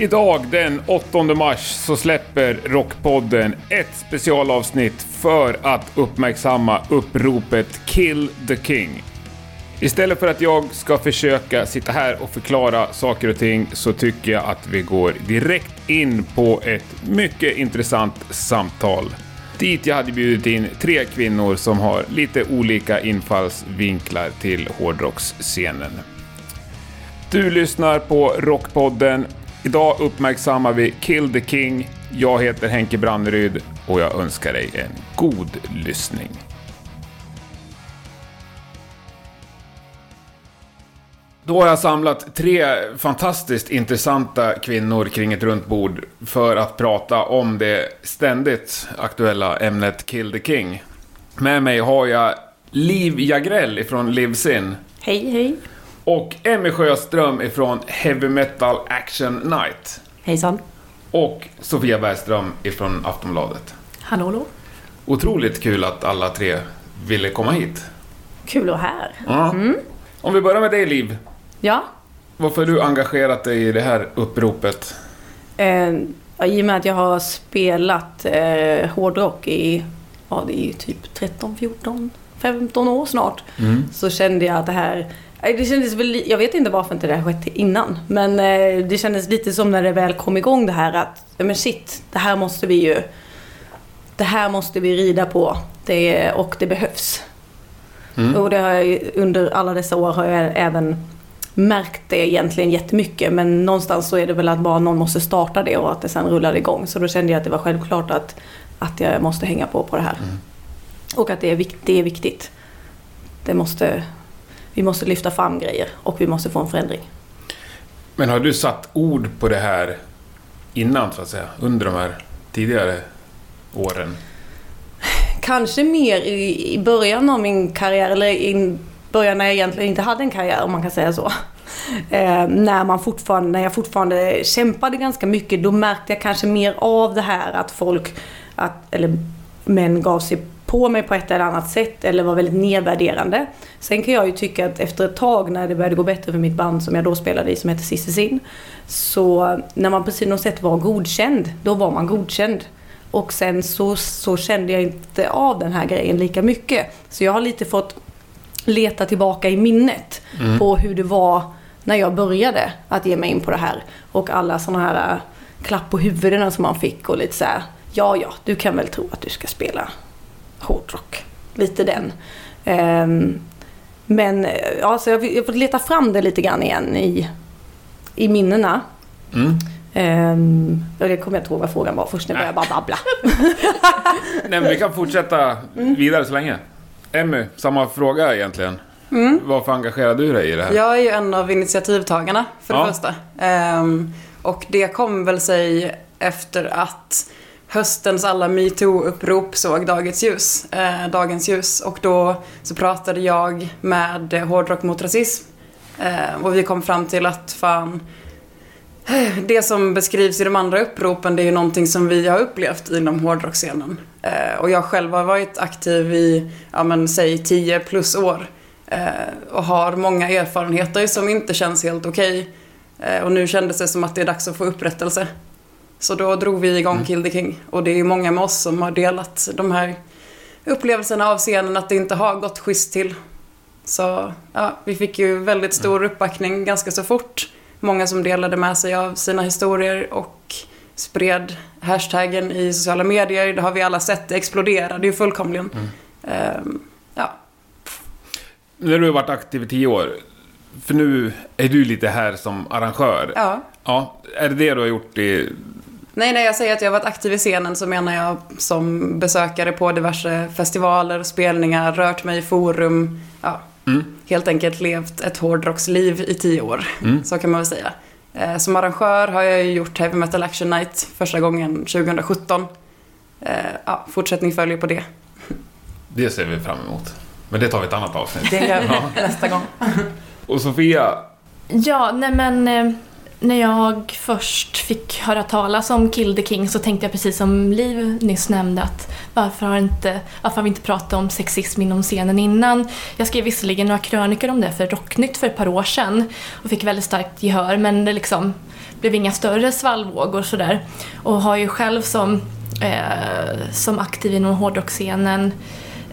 Idag den 8 mars så släpper Rockpodden ett specialavsnitt för att uppmärksamma uppropet Kill the King. Istället för att jag ska försöka sitta här och förklara saker och ting så tycker jag att vi går direkt in på ett mycket intressant samtal. Dit jag hade bjudit in tre kvinnor som har lite olika infallsvinklar till hårdrocksscenen. Du lyssnar på Rockpodden Idag uppmärksammar vi Kill the King. Jag heter Henke Branneryd och jag önskar dig en god lyssning. Då har jag samlat tre fantastiskt intressanta kvinnor kring ett runt bord för att prata om det ständigt aktuella ämnet Kill the King. Med mig har jag Liv Jagrell ifrån Livsin. Hej, hej. Och Emmy Sjöström ifrån Heavy Metal Action Night. Hejsan. Och Sofia Bergström ifrån Aftonbladet. Hallå, hallå. Otroligt kul att alla tre ville komma hit. Kul att vara här. Ja. Mm. Om vi börjar med dig Liv. Ja. Varför har du engagerat dig i det här uppropet? Eh, I och med att jag har spelat eh, hårdrock i, ja det är ju typ 13, 14, 15 år snart. Mm. Så kände jag att det här det kändes väl, jag vet inte varför inte det har skett innan. Men eh, det kändes lite som när det väl kom igång det här att, men shit, det här måste vi ju, det här måste vi rida på. Det, och det behövs. Mm. Och det har jag, under alla dessa år har jag även märkt det egentligen jättemycket. Men någonstans så är det väl att bara någon måste starta det och att det sen rullar igång. Så då kände jag att det var självklart att, att jag måste hänga på på det här. Mm. Och att det är, det är viktigt. Det måste, vi måste lyfta fram grejer och vi måste få en förändring. Men har du satt ord på det här innan, så att säga, under de här tidigare åren? Kanske mer i, början av min karriär, eller början när jag egentligen inte hade en karriär, om man kan säga så. Eh, när, man fortfarande, när jag fortfarande kämpade ganska mycket, då märkte jag kanske mer av det här att folk, att, eller män gav sig på mig på ett eller annat sätt eller var väldigt nedvärderande. Sen kan jag ju tycka att efter ett tag när det började gå bättre för mitt band som jag då spelade i som hette Sissi Sin. Så när man på något sätt var godkänd, då var man godkänd. Och sen så, så kände jag inte av den här grejen lika mycket. Så jag har lite fått leta tillbaka i minnet mm. på hur det var när jag började att ge mig in på det här. Och alla sådana här äh, klapp på huvudena som man fick och lite så här, ja ja, du kan väl tro att du ska spela hårdrock. Lite den. Um, men ja, så jag har fått leta fram det lite grann igen i, i minnena. Mm. Um, jag kommer inte ihåg vad frågan var först när jag började bara babbla. Nej, men vi kan fortsätta mm. vidare så länge. Emmy, samma fråga egentligen. Mm. Varför engagerar du dig i det här? Jag är ju en av initiativtagarna för det ja. första. Um, och det kom väl sig efter att höstens alla metoo-upprop såg dagens ljus, eh, dagens ljus. Och då så pratade jag med Hårdrock mot rasism. Eh, och vi kom fram till att fan, det som beskrivs i de andra uppropen det är ju någonting som vi har upplevt inom hårdrockscenen. Eh, och jag själv har varit aktiv i, ja men säg 10 plus år. Eh, och har många erfarenheter som inte känns helt okej. Okay. Eh, och nu kändes det som att det är dags att få upprättelse. Så då drog vi igång mm. Kill the King. Och det är många med oss som har delat de här upplevelserna av scenen att det inte har gått schysst till. Så ja, vi fick ju väldigt stor mm. uppbackning ganska så fort. Många som delade med sig av sina historier och spred hashtaggen i sociala medier. Det har vi alla sett, det exploderade ju fullkomligen. Mm. Um, ja. När du har varit aktiv i tio år, för nu är du lite här som arrangör. Ja. Ja, är det det du har gjort i Nej, när jag säger att jag har varit aktiv i scenen så menar jag som besökare på diverse festivaler, spelningar, rört mig i forum. Ja, mm. Helt enkelt levt ett hårdrocksliv i tio år. Mm. Så kan man väl säga. Eh, som arrangör har jag gjort Heavy Metal Action Night första gången 2017. Eh, ja, fortsättning följer på det. Det ser vi fram emot. Men det tar vi ett annat avsnitt. Det gör vi nästa gång. Och Sofia? Ja, nej men... När jag först fick höra talas om Kill the King så tänkte jag precis som Liv nyss nämnde att varför har, inte, varför har vi inte pratat om sexism inom scenen innan? Jag skrev visserligen några krönikor om det för Rocknytt för ett par år sedan och fick väldigt starkt gehör men det liksom blev inga större svallvågor sådär. Och har ju själv som, eh, som aktiv inom hårdrocksscenen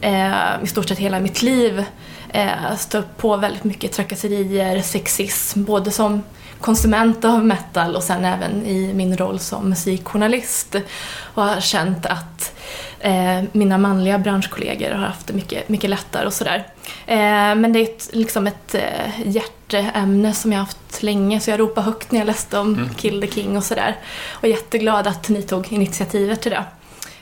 eh, i stort sett hela mitt liv eh, stött på väldigt mycket trakasserier, sexism, både som konsument av metal och sen även i min roll som musikjournalist. Och har känt att eh, mina manliga branschkollegor har haft det mycket, mycket lättare och sådär. Eh, men det är ett, liksom ett eh, hjärteämne som jag har haft länge så jag ropade högt när jag läste om mm. Kill the King och sådär. Och jätteglad att ni tog initiativet till det.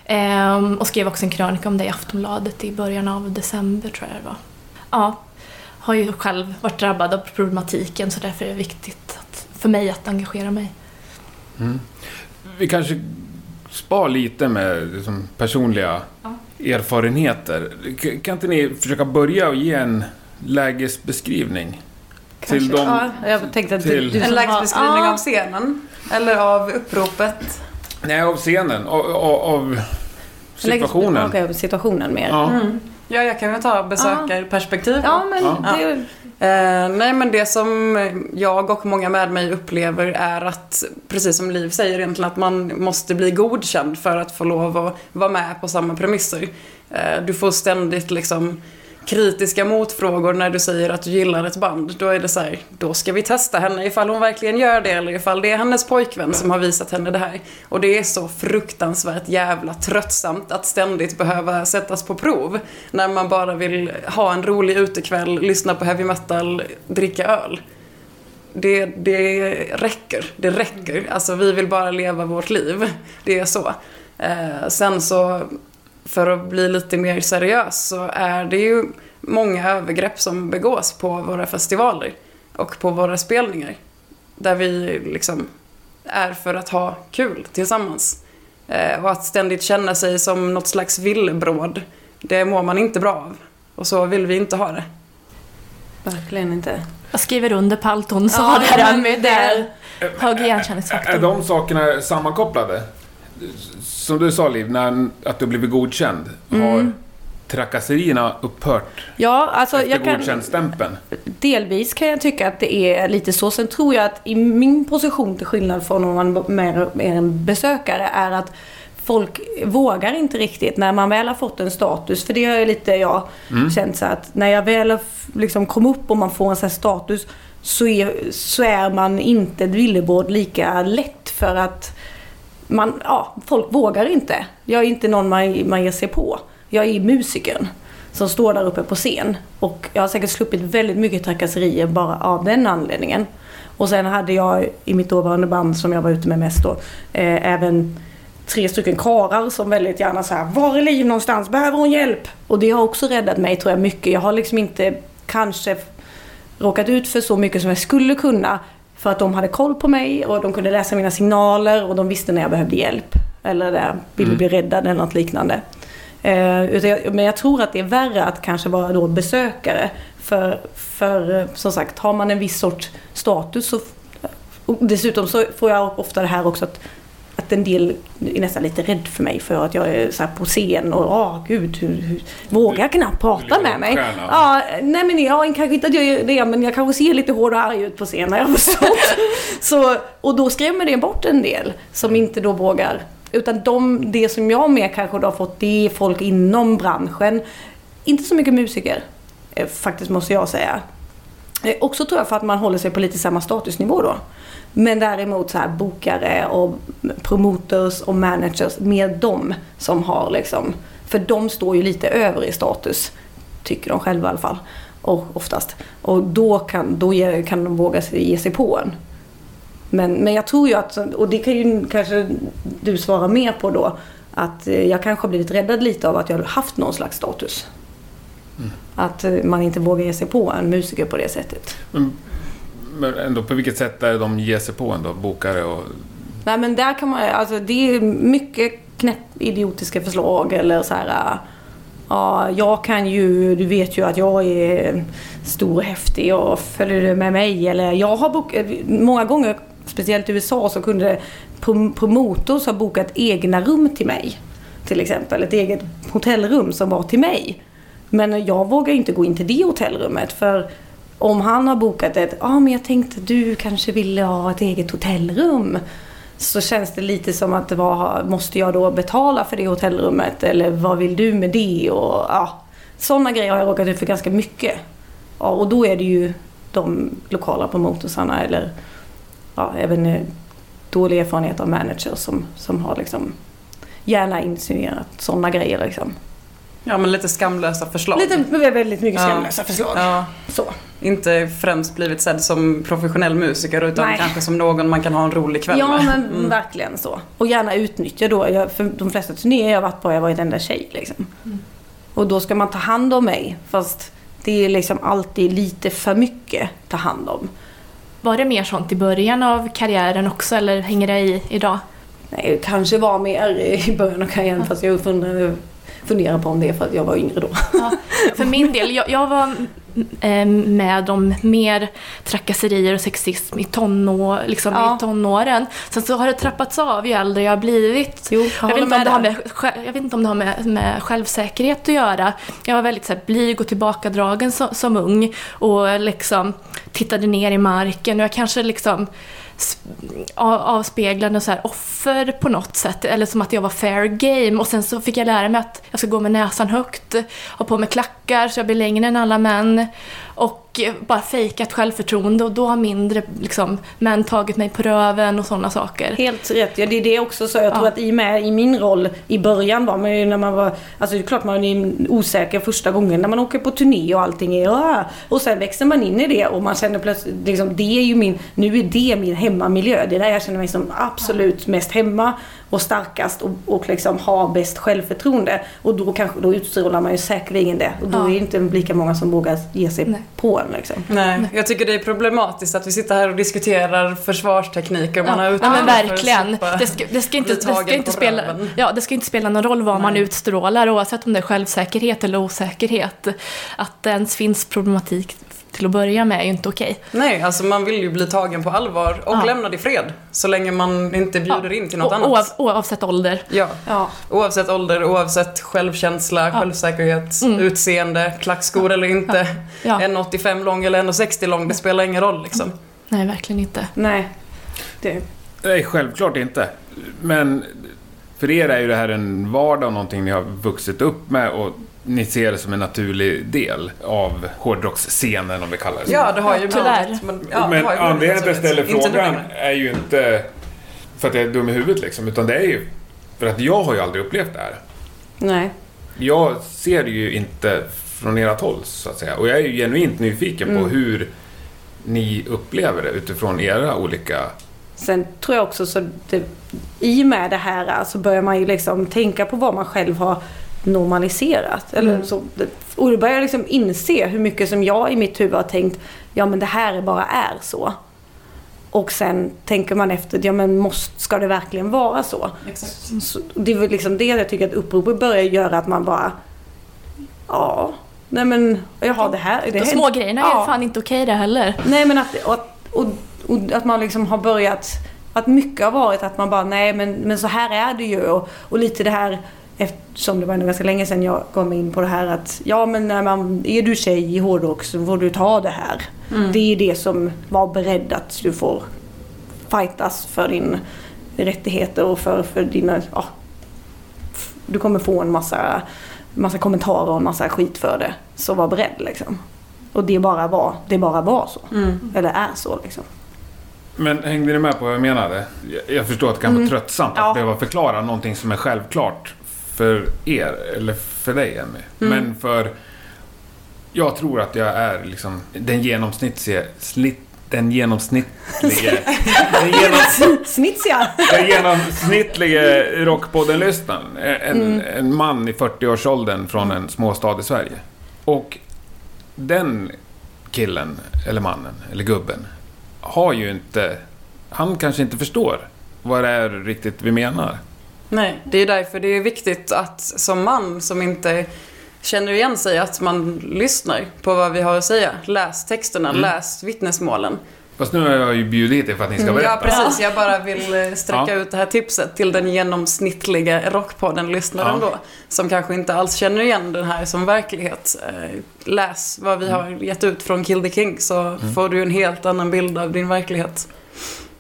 Eh, och skrev också en krönika om det i Aftonbladet i början av december tror jag det var. Ja, har ju själv varit drabbad av problematiken så därför är det viktigt för mig att engagera mig. Mm. Vi kanske spar lite med liksom, personliga ja. erfarenheter. Kan inte ni försöka börja och ge en lägesbeskrivning? Kanske, till dem, ja, jag tänkte att till, du, En lägesbeskrivning av scenen? Eller av uppropet? Nej, av scenen. Av, av situationen. Okej, okay, situationen mer. Ja. Mm. Ja, jag kan väl ta besökarperspektiv. Ja, men ja. det... Eh, nej, men det som jag och många med mig upplever är att, precis som Liv säger egentligen, att man måste bli godkänd för att få lov att vara med på samma premisser. Eh, du får ständigt liksom kritiska motfrågor när du säger att du gillar ett band. Då är det så här, då ska vi testa henne ifall hon verkligen gör det eller ifall det är hennes pojkvän som har visat henne det här. Och det är så fruktansvärt jävla tröttsamt att ständigt behöva sättas på prov. När man bara vill ha en rolig utekväll, lyssna på heavy metal, dricka öl. Det, det räcker. Det räcker. Alltså vi vill bara leva vårt liv. Det är så. Eh, sen så för att bli lite mer seriös så är det ju många övergrepp som begås på våra festivaler och på våra spelningar. Där vi liksom är för att ha kul tillsammans. Eh, och att ständigt känna sig som något slags villebråd, det mår man inte bra av. Och så vill vi inte ha det. Verkligen inte. Jag skriver under på allt hon sa ja, där med det. Hög igenkänningsfaktor. Är de sakerna sammankopplade? Som du sa Liv, när, att du blivit godkänd. Mm. Har trakasserierna upphört ja, alltså, efter jag godkänd-stämpeln? Delvis kan jag tycka att det är lite så. Sen tror jag att i min position, till skillnad från om man är en besökare, är att folk vågar inte riktigt när man väl har fått en status. För det har jag lite jag mm. känt så att när jag väl liksom kom upp och man får en sån här status så är, så är man inte ett villebråd lika lätt för att man, ja, folk vågar inte. Jag är inte någon man, man ger sig på. Jag är musikern som står där uppe på scen. Och jag har säkert sluppit väldigt mycket trakasserier bara av den anledningen. Och sen hade jag i mitt dåvarande band som jag var ute med mest då, eh, även tre stycken karar som väldigt gärna så här, var är Liv någonstans? Behöver hon hjälp? Och det har också räddat mig tror jag mycket. Jag har liksom inte kanske råkat ut för så mycket som jag skulle kunna. För att de hade koll på mig och de kunde läsa mina signaler och de visste när jag behövde hjälp. Eller jag ville mm. bli räddad eller något liknande. Eh, men jag tror att det är värre att kanske vara då besökare. För, för som sagt, har man en viss sorts status så... dessutom så får jag ofta det här också att en del är nästan lite rädd för mig för att jag är så på scen och åh oh, gud, hur, hur, vågar knappt prata med mig. Ja, nej men jag kanske inte att jag gör det men jag kanske ser lite hård och arg ut på scen har jag förstått. så, och då skrämmer det bort en del som inte då vågar. Utan de, det som jag mer kanske då har fått det är folk inom branschen. Inte så mycket musiker eh, faktiskt måste jag säga. Eh, också tror jag för att man håller sig på lite samma statusnivå då. Men däremot så här bokare och promoters och managers, mer de som har liksom, för de står ju lite över i status, tycker de själva i alla fall. Och oftast. Och då kan, då kan de våga ge sig på en. Men, men jag tror ju att, och det kan ju kanske du svara mer på då, att eh, jag kanske har blivit räddad lite av att jag har haft någon slags status. Mm. Att eh, man inte vågar ge sig på en musiker på det sättet. Mm men ändå, på vilket sätt är det de ger sig på ändå, bokare och... Nej men där kan man, alltså det är mycket knäpp idiotiska förslag eller så här. Äh, ja, jag kan ju, du vet ju att jag är stor och häftig och följer du med mig? Eller jag har bokat, många gånger speciellt i USA så kunde promotors ha bokat egna rum till mig. Till exempel ett eget hotellrum som var till mig. Men jag vågar inte gå in till det hotellrummet för om han har bokat ett, ja ah, men jag tänkte du kanske ville ha ett eget hotellrum. Så känns det lite som att vad måste jag då betala för det hotellrummet eller vad vill du med det? Och, ja, sådana grejer har jag råkat ut för ganska mycket. Ja, och då är det ju de lokala promotorsarna eller ja, även eh, dålig erfarenhet av managers som, som har liksom gärna insinuerat sådana grejer liksom. Ja, men lite skamlösa förslag. Lite, väldigt mycket skamlösa ja. förslag. Ja. Så. Inte främst blivit sedd som professionell musiker utan Nej. kanske som någon man kan ha en rolig kväll ja, med. Ja, men mm. verkligen så. Och gärna utnyttja då. Jag, för de flesta turnéer jag varit på har jag varit enda tjej liksom. Mm. Och då ska man ta hand om mig. Fast det är liksom alltid lite för mycket ta hand om. Var det mer sånt i början av karriären också eller hänger det i idag? Nej, det kanske var mer i början av karriären ja. fast jag funderar, funderar på om det är för att jag var yngre då. Ja, för min del, jag, jag var Eh, med om mer trakasserier och sexism i, tonår, liksom ja. i tonåren. Sen så har det trappats av ju äldre jag har blivit. Jo, jag, jag, vet det har med, jag vet inte om det har med, med självsäkerhet att göra. Jag var väldigt så här, blyg och tillbakadragen som, som ung och liksom tittade ner i marken och jag kanske liksom avspeglande så här offer på något sätt. Eller som att jag var fair game. Och sen så fick jag lära mig att jag ska gå med näsan högt, ha på mig klackar så jag blir längre än alla män. Och bara fejkat självförtroende och då har mindre liksom, män tagit mig på röven och sådana saker. Helt rätt. Ja, det är det också så. Jag tror ja. att i, med, i min roll i början var man ju när man var... Alltså det är klart man är osäker första gången när man åker på turné och allting är... Ja. Och sen växer man in i det och man känner plötsligt liksom, det är ju min... Nu är det min hemmamiljö. Det är där jag känner mig som absolut mest hemma och starkast och, och liksom har bäst självförtroende. Och då, kanske, då utstrålar man ju säkerligen det. Och då ja. är det inte lika många som vågar ge sig Nej. på en. Liksom. Nej, jag tycker det är problematiskt att vi sitter här och diskuterar försvarstekniker. Ja. Man har ja, men verkligen. Det ska, det ska, inte, det ska inte spela, ja, det ska inte spela någon roll vad Nej. man utstrålar oavsett om det är självsäkerhet eller osäkerhet. Att det ens finns problematik till att börja med är ju inte okej. Nej, alltså man vill ju bli tagen på allvar och ja. lämnad i fred. Så länge man inte bjuder ja. in till något o annat. Oavsett ålder. Ja. ja. Oavsett ålder, oavsett självkänsla, ja. självsäkerhet, mm. utseende, klackskor eller inte. Ja. 1,85 lång eller 1,60 lång, det spelar ingen roll liksom. Nej, verkligen inte. Nej. Det... Nej, självklart inte. Men för er är ju det här en vardag och någonting ni har vuxit upp med och ni ser det som en naturlig del av hårdrocksscenen om vi kallar det så. Ja, det har ju tyvärr. Men, ja, men anledningen till att jag ställer frågan är ju inte för att jag är dum i huvudet liksom, utan det är ju för att jag har ju aldrig upplevt det här. Nej. Jag ser det ju inte från ert håll, så att säga. Och jag är ju genuint nyfiken mm. på hur ni upplever det utifrån era olika... Sen tror jag också så det, i och med det här så börjar man ju liksom tänka på vad man själv har normaliserat. Eller mm. så, och då börjar jag liksom inse hur mycket som jag i mitt huvud har tänkt, ja men det här bara är så. Och sen tänker man efter, ja men måste, ska det verkligen vara så? Exakt. så det är väl liksom det jag tycker att uppropet börjar göra, att man bara, ja, nej men, jaha det här. Det De små grejerna är ja. fan inte okej det heller. Nej men att, och, och, och, att man liksom har börjat, att mycket har varit att man bara, nej men, men så här är det ju. Och, och lite det här Eftersom det var ändå ganska länge sedan jag kom in på det här att ja men när man, är du tjej i hårdrock så får du ta det här. Mm. Det är det som var beredd att du får fightas för din rättigheter och för, för dina, ja, du kommer få en massa, massa kommentarer och en massa skit för det. Så var beredd liksom. Och det bara var, det bara var så. Mm. Eller är så liksom. Men hängde ni med på vad jag menade? Jag förstår att det kan vara mm. tröttsamt att ja. behöva förklara någonting som är självklart för er, eller för dig Emmy. Mm. Men för... Jag tror att jag är liksom den genomsnittlige... Slitt, den genomsnittlige... den, genomsnittliga. den genomsnittlige Rockpodden-lyssnaren. En, mm. en man i 40-årsåldern från en småstad i Sverige. Och den killen, eller mannen, eller gubben, har ju inte... Han kanske inte förstår vad det är riktigt vi menar. Nej, det är därför det är viktigt att som man som inte känner igen sig att man lyssnar på vad vi har att säga. Läs texterna, mm. läs vittnesmålen. Fast nu har jag ju bjudit er för att ni ska Mm, berätta. Ja, precis. Jag bara vill eh, sträcka Ja. ut det här tipset till den genomsnittliga Rockpodden-lyssnaren Ja. då. Som kanske inte alls känner igen den här som verklighet. Eh, Läs vad vi har gett ut från Kill the King så får du en helt annan bild av din verklighet.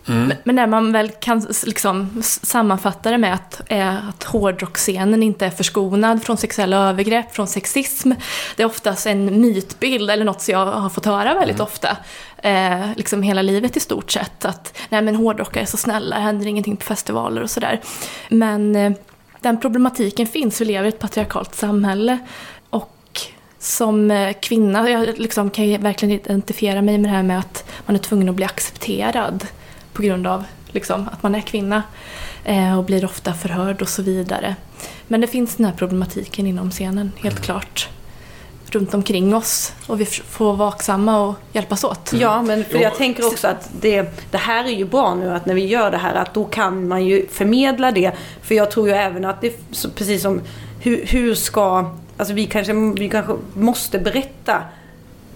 Mm. Men- när man väl kan liksom sammanfatta det med att, eh, att hårdrockscenen inte är förskonad från sexuella övergrepp, från sexism. Det är oftast en mytbild eller något som jag har fått höra väldigt ofta. Eh, liksom hela livet i stort sett. Att nej men hårdrockare är så snälla, det händer ingenting på festivaler och sådär. Men eh, den problematiken finns, vi lever i ett patriarkalt samhälle. Och som eh, kvinna, jag liksom kan ju verkligen identifiera mig med det här med att man är tvungen att bli accepterad på grund av liksom, att man är kvinna eh, och blir ofta förhörd och så vidare. Men det finns den här problematiken inom scenen, helt klart. Runt omkring oss och vi får vara vaksamma och hjälpas åt. Ja, men för Jo. jag tänker också att det, det här är ju bra nu att när vi gör det här att då kan man ju förmedla det. För jag tror ju även att det, precis som hur, hur ska, alltså vi kanske, vi kanske måste berätta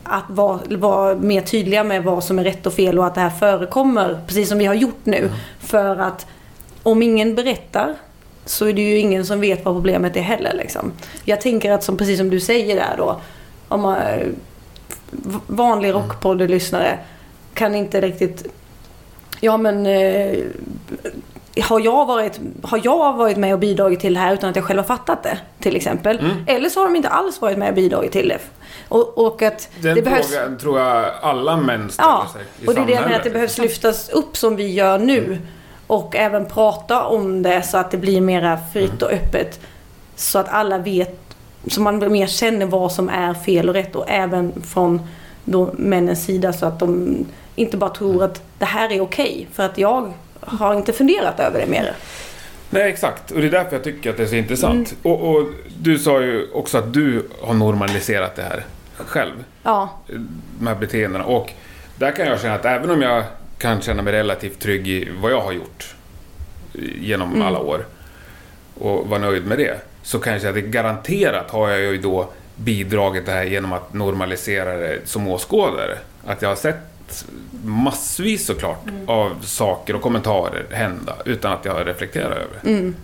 att vara, vara mer tydliga med vad som är rätt och fel och att det här förekommer, precis som vi har gjort nu. För att om ingen berättar så är det ju ingen som vet vad problemet är heller. Liksom. Jag tänker att som, precis som du säger där då, om man, vanlig rockpodd-lyssnare kan inte riktigt... Ja men... Eh, har, jag varit, har jag varit med och bidragit till det här utan att jag själv har fattat det? Till exempel. Mm. Eller så har de inte alls varit med och bidragit till det. Och, och att Den det behövs... frågan tror jag alla män ställer Ja, sig i och det är det jag menar samhället. att det behövs lyftas upp som vi gör nu. Och även prata om det så att det blir mera fritt och öppet. Så att alla vet, så man mer känner vad som är fel och rätt. Och även från då männens sida så att de inte bara tror att det här är okej. För att jag har inte funderat över det mer. Nej, exakt. Och det är därför jag tycker att det är så intressant. Mm. Och, och du sa ju också att du har normaliserat det här själv. Ja, de här beteendena. Och där kan jag känna att även om jag kan känna mig relativt trygg i vad jag har gjort genom Mm. alla år och vara nöjd med det, så kan jag säga att det garanterat har jag ju då bidragit det här genom att normalisera det som åskådare. Att jag har sett massvis såklart Mm. av saker och kommentarer hända utan att jag har reflekterat över det. mm.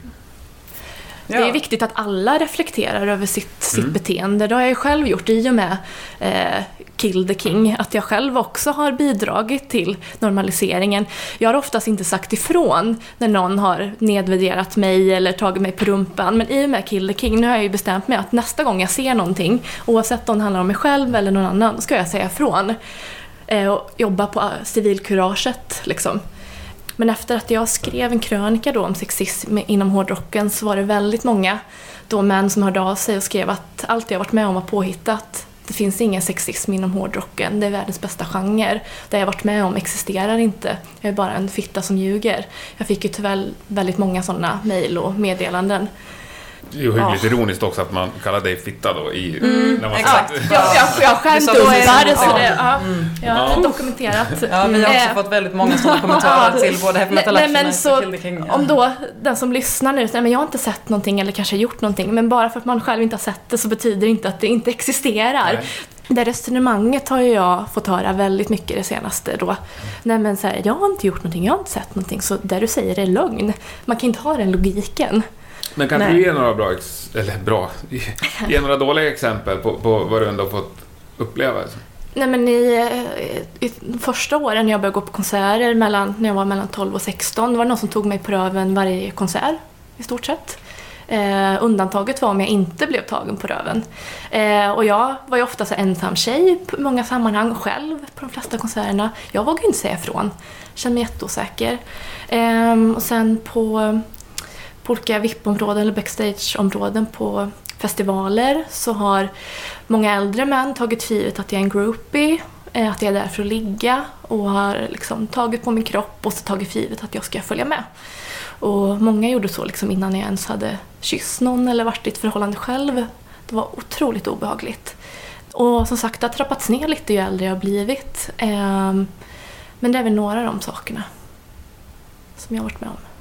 Det är viktigt att alla reflekterar över sitt, sitt beteende. Det har jag ju själv gjort i och med eh, Kill the King. Att jag själv också har bidragit till normaliseringen. Jag har oftast inte sagt ifrån när någon har nedvärderat mig eller tagit mig på rumpan. Men i och med Kill the King, nu har jag ju bestämt mig att nästa gång jag ser någonting, oavsett om det handlar om mig själv eller någon annan, ska jag säga ifrån. Eh, och jobba på eh, civilkuraget liksom. Men efter att jag skrev en krönika då om sexism inom hårdrocken så var det väldigt många då män som hörde av sig och skrev att allt jag varit med om var påhittat. Det finns ingen sexism inom hårdrocken, det är världens bästa genre. Det jag varit med om existerar inte, jag är bara en fitta som ljuger. Jag fick ju tyvärr väldigt många sådana mejl och meddelanden. Det är ju hyggligt ironiskt också att man kallar dig fitta då i... Mm, när man exakt. Jag, jag, jag sa skämtdumpar, precis så det, ja, jag har Ja. dokumenterat. Ja, vi har också Eh, fått väldigt många sådana kommentarer till både Heavy Metal Nej, Action men och så, the King. Ja. Om då den som lyssnar nu säger men jag har inte sett någonting eller kanske gjort någonting. Men bara för att man själv inte har sett det så betyder det inte att det inte existerar. Nej. Det resonemanget har ju jag fått höra väldigt mycket det senaste då. Nej men så här, jag har inte gjort någonting, jag har inte sett någonting. Så det du säger är lögn. Man kan inte ha den logiken. Men kan Nej. du ge några bra, eller bra, ge några dåliga exempel på, på vad du ändå fått uppleva? Nej men i, eh, i första åren när jag började gå på konserter, mellan, när jag var mellan 12 och 16, var det någon som tog mig på röven varje konsert i stort sett. Eh, undantaget var om jag inte blev tagen på röven. Eh, och jag var ju ofta så ensam tjej i många sammanhang själv på de flesta konserterna. Jag vågade inte säga ifrån. Kände mig jätteosäker. Eh, och sen på, på olika VIP-områden eller backstageområden på festivaler så har många äldre män tagit för givet att jag är en groupie, eh, att jag är där för att ligga och har liksom tagit på min kropp och så tagit för givet att jag ska följa med. Och många gjorde så liksom innan jag ens hade kysst någon eller varit i ett förhållande själv. Det var otroligt obehagligt. Och som sagt, det har trappats ner lite ju äldre jag har blivit. Ehm, men det är väl några av de sakerna som jag har varit med om.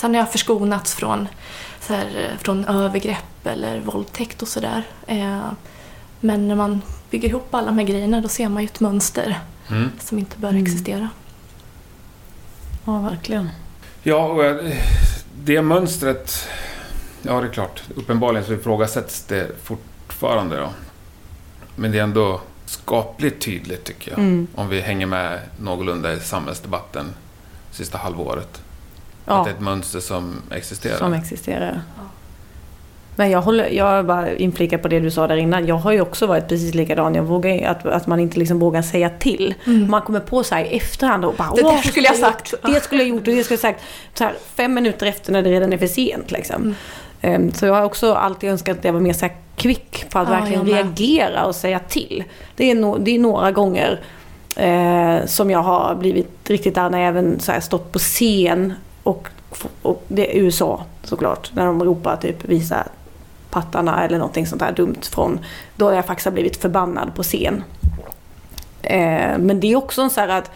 Sen har jag förskonats från, så här, eh, från övergrepp eller våldtäkt och sådär. Eh, Men när man bygger ihop alla de här grejerna då ser man ju ett mönster. Mm. som inte bör Mm. existera. Ja, verkligen. Ja, och jag- det mönstret... Ja, det är klart. Uppenbarligen så ifrågasätts det fortfarande då. Men det är ändå skapligt tydligt tycker jag. Mm. Om vi hänger med någorlunda i samhällsdebatten sista halvåret. Att Ja, det är ett mönster som existerar. som existerar. Men jag, håller, jag bara inflikar på det du sa där innan. Jag har ju också varit precis likadan. Jag vågar, att, att man inte liksom vågar säga till. Mm. Man kommer på så här i efterhand och bara Det "Åh, där skulle jag sagt." gjort, Det skulle jag gjort och det skulle jag sagt. Så här, fem minuter efter när det redan är för sent liksom. Ehm, Så jag har också alltid önskat att jag var mer så här kvick på att Ja, verkligen reagera och säga till. Det är, no, det är några gånger eh, som jag har blivit riktigt arg när jag även så här stått på scen och, och det är USA såklart. När de ropar typ visa pattarna eller någonting sånt där dumt från. Då har jag faktiskt blivit förbannad på scen. Eh, men det är också en så här att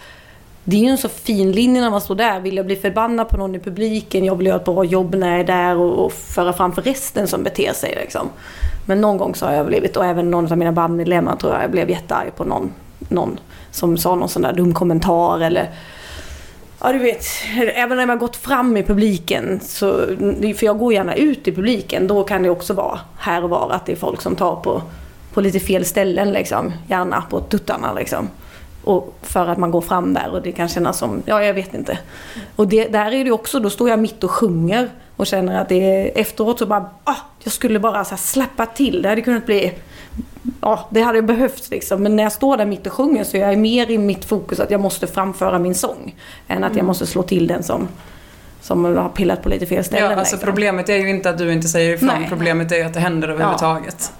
det är ju en så fin linje när man står där. Vill jag bli förbannad på någon i publiken? Jag vill göra ett bra jobb när jag är där och, och föra fram för resten som beter sig. Liksom. Men någon gång så har jag blivit, och även någon av mina bandmedlemmar tror jag, jag blev jättearg på någon, någon som sa någon sån där dum kommentar eller Ja du vet, även när man gått fram i publiken, så, för jag går gärna ut i publiken, då kan det också vara här och var att det är folk som tar på, på lite fel ställen liksom. Gärna på tuttarna liksom. Och för att man går fram där och det kan kännas som, ja jag vet inte. Och det, där är det också, då står jag mitt och sjunger och känner att det är efteråt så bara, ah, jag skulle bara så här släppa till. Det hade kunnat bli, ja det hade behövts liksom. Men när jag står där mitt och sjunger så är jag mer i mitt fokus att jag måste framföra min sång. Än att jag måste slå till den som, som har pillat på lite fel ställen. Ja, alltså liksom. problemet är ju inte att du inte säger ifrån. Nej. Problemet är ju att det händer överhuvudtaget.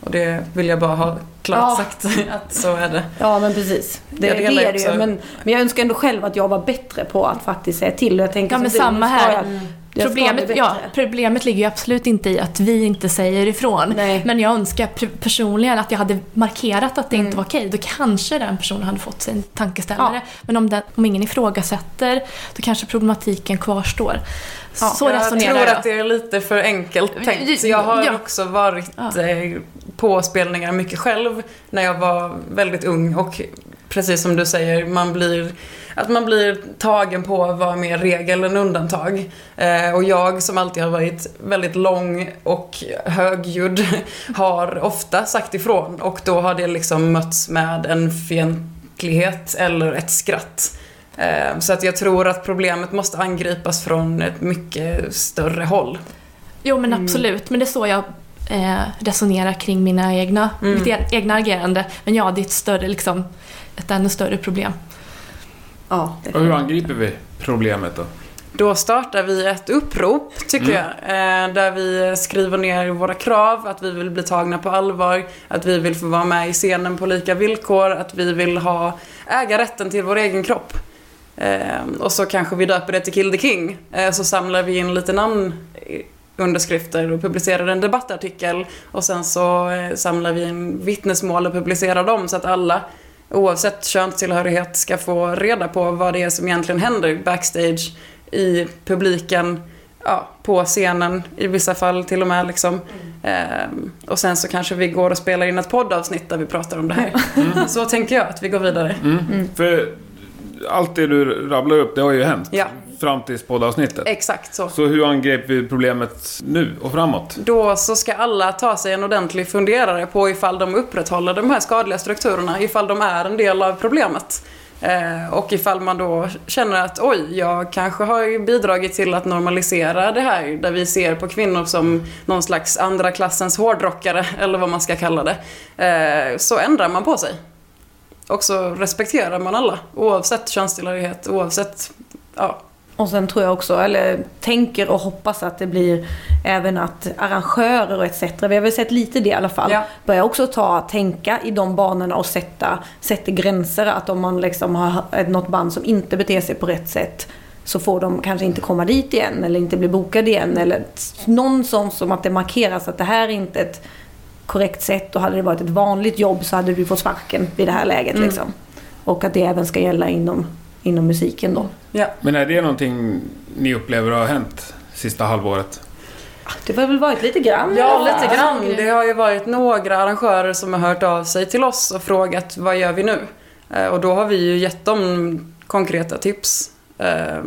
Och det vill jag bara ha klart Ja. sagt att så är det. Ja men precis. Det, Jag det är det ju. Men, men jag önskar ändå själv att jag var bättre på att faktiskt säga till. Och jag tänker Ja, men samma här. Jag, ska Problemet, ja, problemet ligger ju absolut inte i att vi inte säger ifrån. Nej. Men jag önskar personligen att jag hade markerat att det Mm. inte var okej. Då kanske den personen hade fått sig en tankeställare. Ja. Men om, den, om ingen ifrågasätter, då kanske problematiken kvarstår. Ja, Så jag resonerar tror jag. att det är lite för enkelt tänkt. Jag har Ja. också varit Ja. eh, på spelningar mycket själv när jag var väldigt ung och precis som du säger, man blir, att man blir tagen på att vara mer regel än undantag. Eh, och jag som alltid har varit väldigt lång och högljudd har ofta sagt ifrån och då har det liksom mötts med en fientlighet eller ett skratt. Eh, Så att jag tror att problemet måste angripas från ett mycket större håll. Jo men absolut, men det är så jag eh, resonerar kring mina egna, Mm. mitt e- egna agerande. Men ja, det är ett större, liksom, ett ännu större problem. Ja, Och hur angriper vi problemet då? Då startar vi ett upprop, tycker jag. Eh, där vi skriver ner våra krav, att vi vill bli tagna på allvar, att vi vill få vara med i scenen på lika villkor, att vi vill ha, äga rätten till vår egen kropp. Eh, och så kanske vi döper det till Kill the King. Eh, så samlar vi in lite namn underskrifter och publicerar en debattartikel och sen så samlar vi in vittnesmål och publicerar dem så att alla oavsett könstillhörighet ska få reda på vad det är som egentligen händer backstage i publiken, ja, på scenen i vissa fall till och med liksom. Ehm, och sen så kanske vi går och spelar in ett poddavsnitt där vi pratar om det här. Så tänker jag att vi går vidare. Mm. För allt det du rabblar upp, det har ju hänt. Ja. Fram tills poddavsnittet. Exakt så. Så hur angrep vi problemet nu och framåt? Då så ska alla ta sig en ordentlig funderare på ifall de upprätthåller de här skadliga strukturerna, ifall de är en del av problemet. Eh, och ifall man då känner att oj, jag kanske har bidragit till att normalisera det här där vi ser på kvinnor som någon slags andra klassens hårdrockare eller vad man ska kalla det. Eh, så ändrar man på sig. Och så respekterar man alla oavsett könstillhörighet, oavsett ja, Och sen tror jag också, eller tänker och hoppas att det blir även att arrangörer och etc. Vi har väl sett lite det i alla fall. Ja. Börjar också ta, tänka i de banorna och sätta, sätta gränser. Att om man liksom har något band som inte beter sig på rätt sätt så får de kanske inte komma dit igen eller inte bli bokade igen. Eller någon sån som att det markeras att det här är inte ett korrekt sätt och hade det varit ett vanligt jobb så hade du fått sparken vid det här läget. Mm. Liksom. Och att det även ska gälla inom, inom musiken då. ja. Men är det någonting ni upplever har hänt sista halvåret? Det har väl varit lite grann Ja, lite grann. Det har ju varit några arrangörer som har hört av sig till oss och frågat vad gör vi nu? Eh, och då har vi ju gett dem konkreta tips. Eh,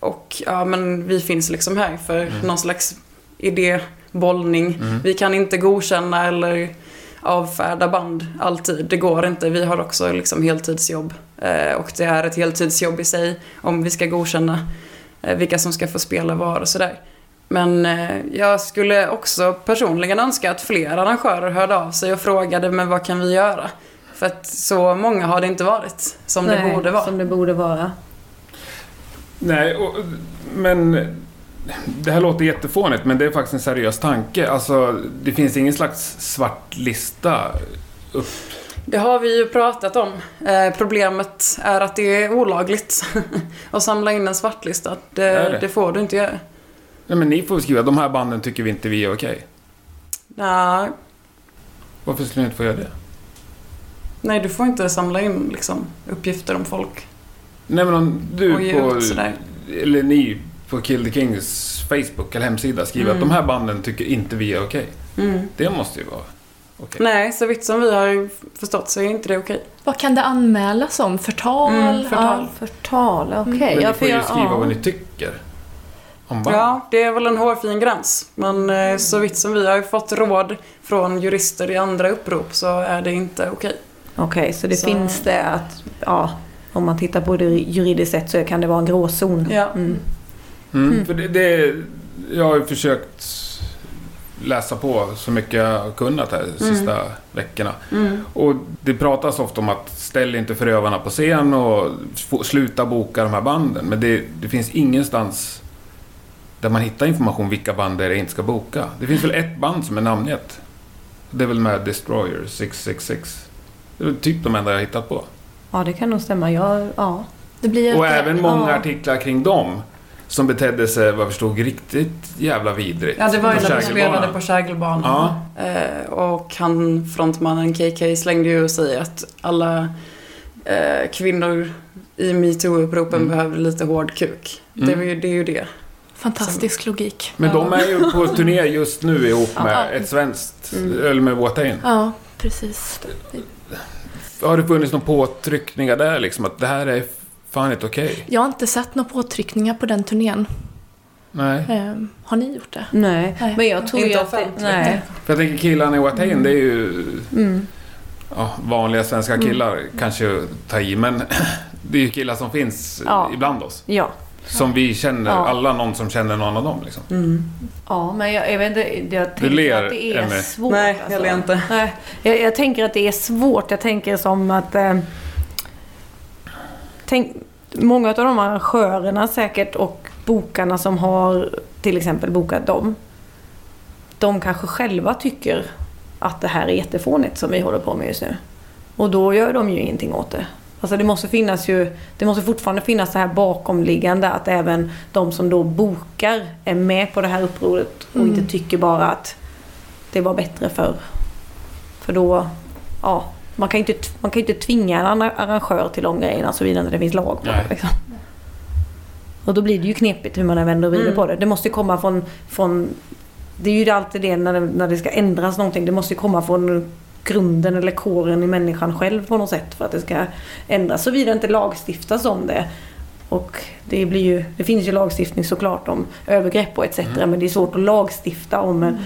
och ja, men vi finns liksom här för Mm. någon slags idébollning. Mm. Vi kan inte godkänna eller avfärda band alltid. Det går inte. Vi har också liksom heltidsjobb. Eh, och det är ett heltidsjobb i sig om vi ska godkänna eh, vilka som ska få spela var och sådär. Men eh, jag skulle också personligen önska att fler arrangörer hörde av sig och frågade men vad kan vi göra? För att så många har det inte varit som det Nej, borde vara. Som det borde vara. Nej, och, men det här låter jättefånigt, men det är faktiskt en seriös tanke. Alltså, det finns ingen slags svart lista upp. Det har vi ju pratat om. Eh, problemet är att det är olagligt att samla in en svartlista. Det, det? det får du inte göra. Nej, men ni får skriva, de här banden tycker vi inte vi är okej. Nej, Varför skulle ni inte få göra det? nej, du får inte samla in liksom, uppgifter om folk. Nej, men om du på, eller ni på Kill the Kings Facebook eller hemsida skriver Mm. att de här banden tycker inte vi är okej. Mm. Det måste ju vara okej. Nej, så vitt som vi har förstått så är inte det okej. Vad kan det anmälas om? Förtal? Mm, förtal. Förtal, okej. Men ni Ja, får ju skriva ja. vad ni tycker. Om band. Ja, det är väl en hårfin gräns. Men eh, så vitt som vi har fått råd från jurister i andra upprop så är det inte okej. Okej, så det Så- finns det att, ja, om man tittar på det juridiskt sett så kan det vara en gråzon. Ja. Mm. Mm, för det, det, jag har ju försökt läsa på så mycket jag har kunnat här de sista veckorna. Mm. Och det pratas ofta om att ställ inte förövarna på scen och sluta boka de här banden. Men det, det finns ingenstans där man hittar information vilka band det är jag inte ska boka. Det finns väl ett band som är namngett. Det är väl med Destroyer 666. Det är väl typ de enda jag har hittat på. Ja, det kan nog stämma. Jag, ja. Det blir Och även många ja. artiklar kring dem. Som betedde sig, vad jag förstod, riktigt jävla vidrigt. Ja, det var ju På när vi spelade på Kägelbanan. Ja. Eh, och han, frontmannen KK, slängde ju sig att alla eh, kvinnor i metoo-uppropen Mm. behöver lite hård kuk. Det, Mm. är ju, det är ju det. Fantastisk logik. Men de är ju på turné just nu ihop Ja. med ett svenskt, Mm. eller med Watain. Ja, precis. Har det funnits någon påtryckningar där liksom? Att det här är fan inte okej? Jag har inte sett några påtryckningar på den turnén. Nej. Ehm, har ni gjort det? Nej, Nej. men jag tror Inte att det, nej. För jag tänker killarna i Watain, det är ju Mm. ja, vanliga svenska killar, kanske att ta i, men det är ju killar som finns Ja. ibland oss. Ja. Som vi känner, Ja. alla någon som känner någon av dem liksom. ja, men jag, jag vet inte, jag tänker ler, att det är Emmy. svårt. Nej, alltså. jag ler inte. Nej, jag, jag tänker att det är svårt. Jag tänker som att... Eh, tänk, många av de arrangörerna säkert och bokarna som har till exempel bokat dem. De kanske själva tycker att det här är jättefånigt som vi håller på med just nu. Och då gör de ju ingenting åt det. Alltså det måste finnas ju, det måste fortfarande finnas det här bakomliggande att även de som då bokar är med på det här upproret och Mm. inte tycker bara att det var bättre förr. För då, ja, man kan ju inte, man kan ju inte tvinga en annan arrangör till de grejerna såvida inte det finns lag på det. Liksom. Och då blir det ju knepigt hur man än vänder och vrider Mm. på det. Det måste ju komma från, från det är ju alltid det när det, när det ska ändras någonting. Det måste ju komma från grunden eller kåren i människan själv på något sätt för att det ska ändras. Såvida det inte lagstiftas om det. Och det, blir ju, det finns ju lagstiftning såklart om övergrepp och etc. Mm. Men det är svårt att lagstifta om eh, gr-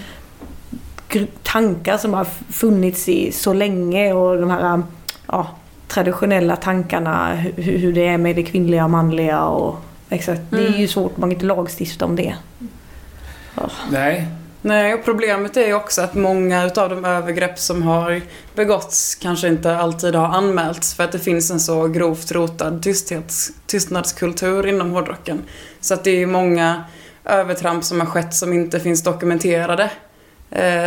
tankar som har funnits i så länge och de här ja, traditionella tankarna hur, hur det är med det kvinnliga och manliga och exakt. Det är Mm. ju svårt, man kan inte lagstifta om det. Nej. Nej, och problemet är ju också att många utav de övergrepp som har begåtts kanske inte alltid har anmälts för att det finns en så grovt rotad tysthets, tystnadskultur inom hårdrocken. Så att det är ju många övertramp som har skett som inte finns dokumenterade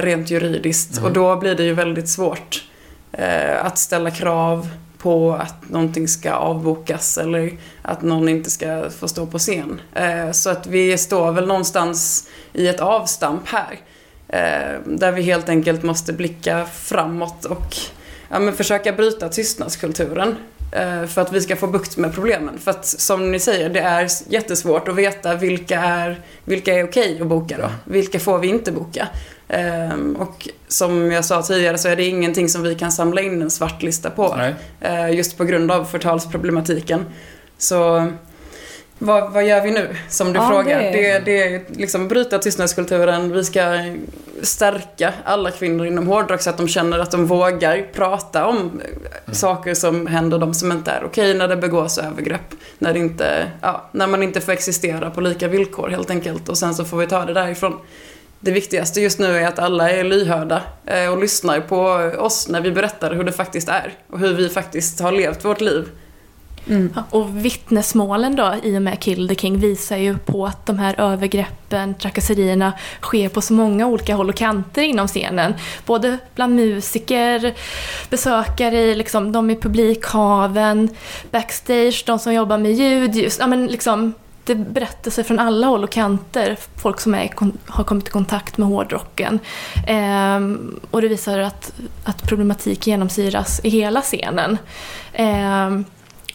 rent juridiskt Mm. och då blir det ju väldigt svårt eh, att ställa krav på att någonting ska avbokas eller att någon inte ska få stå på scen. Eh, så att vi står väl någonstans i ett avstamp här. Eh, där vi helt enkelt måste blicka framåt och ja, men försöka bryta tystnadskulturen. Eh, för att vi ska få bukt med problemen. För att som ni säger, det är jättesvårt att veta vilka är, vilka är okej att boka då. Vilka får vi inte boka? Ehm, och som jag sa tidigare så är det ingenting som vi kan samla in en svartlista på. Nej. Eh, just på grund av förtalsproblematiken. Så vad, vad gör vi nu, som du Ja, frågar? det Det, är- det är liksom bryta tystnadskulturen. Vi ska stärka alla kvinnor inom hårdrock så att de känner att de vågar prata om eh, saker som händer dem som inte är okej när det begås övergrepp. När, det inte, ja, när man inte får existera på lika villkor helt enkelt. Och sen så får vi ta det därifrån. Det viktigaste just nu är att alla är lyhörda eh, och lyssnar på oss när vi berättar hur det faktiskt är och hur vi faktiskt har levt vårt liv. Mm. och vittnesmålen då i och med Kill the King visar ju på att de här övergreppen, trakasserierna sker på så många olika håll och kanter inom scenen. Både bland musiker, besökare, i liksom, de i publikhaven, backstage, de som jobbar med ljud. Just, ja, men liksom, det är berättelser från alla håll och kanter. Folk som är, har kommit i kontakt med hårdrocken. Ehm, och det visar att, att problematik genomsyras i hela scenen. Ehm,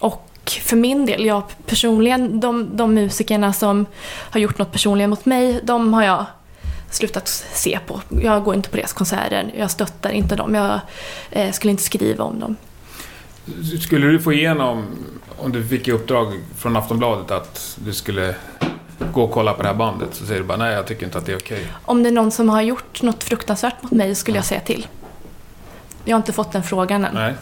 och för min del, jag personligen, de, de musikerna som har gjort något personligen mot mig, de har jag slutat se på. Jag går inte på deras konserter, jag stöttar inte dem, jag eh, skulle inte skriva om dem. Skulle du få igenom, om du fick i uppdrag från Aftonbladet att du skulle gå och kolla på det här bandet, så säger du bara nej, jag tycker inte att det är okej. Om det är någon som har gjort något fruktansvärt mot mig skulle jag säga till. Jag har inte fått den frågan än. Nej.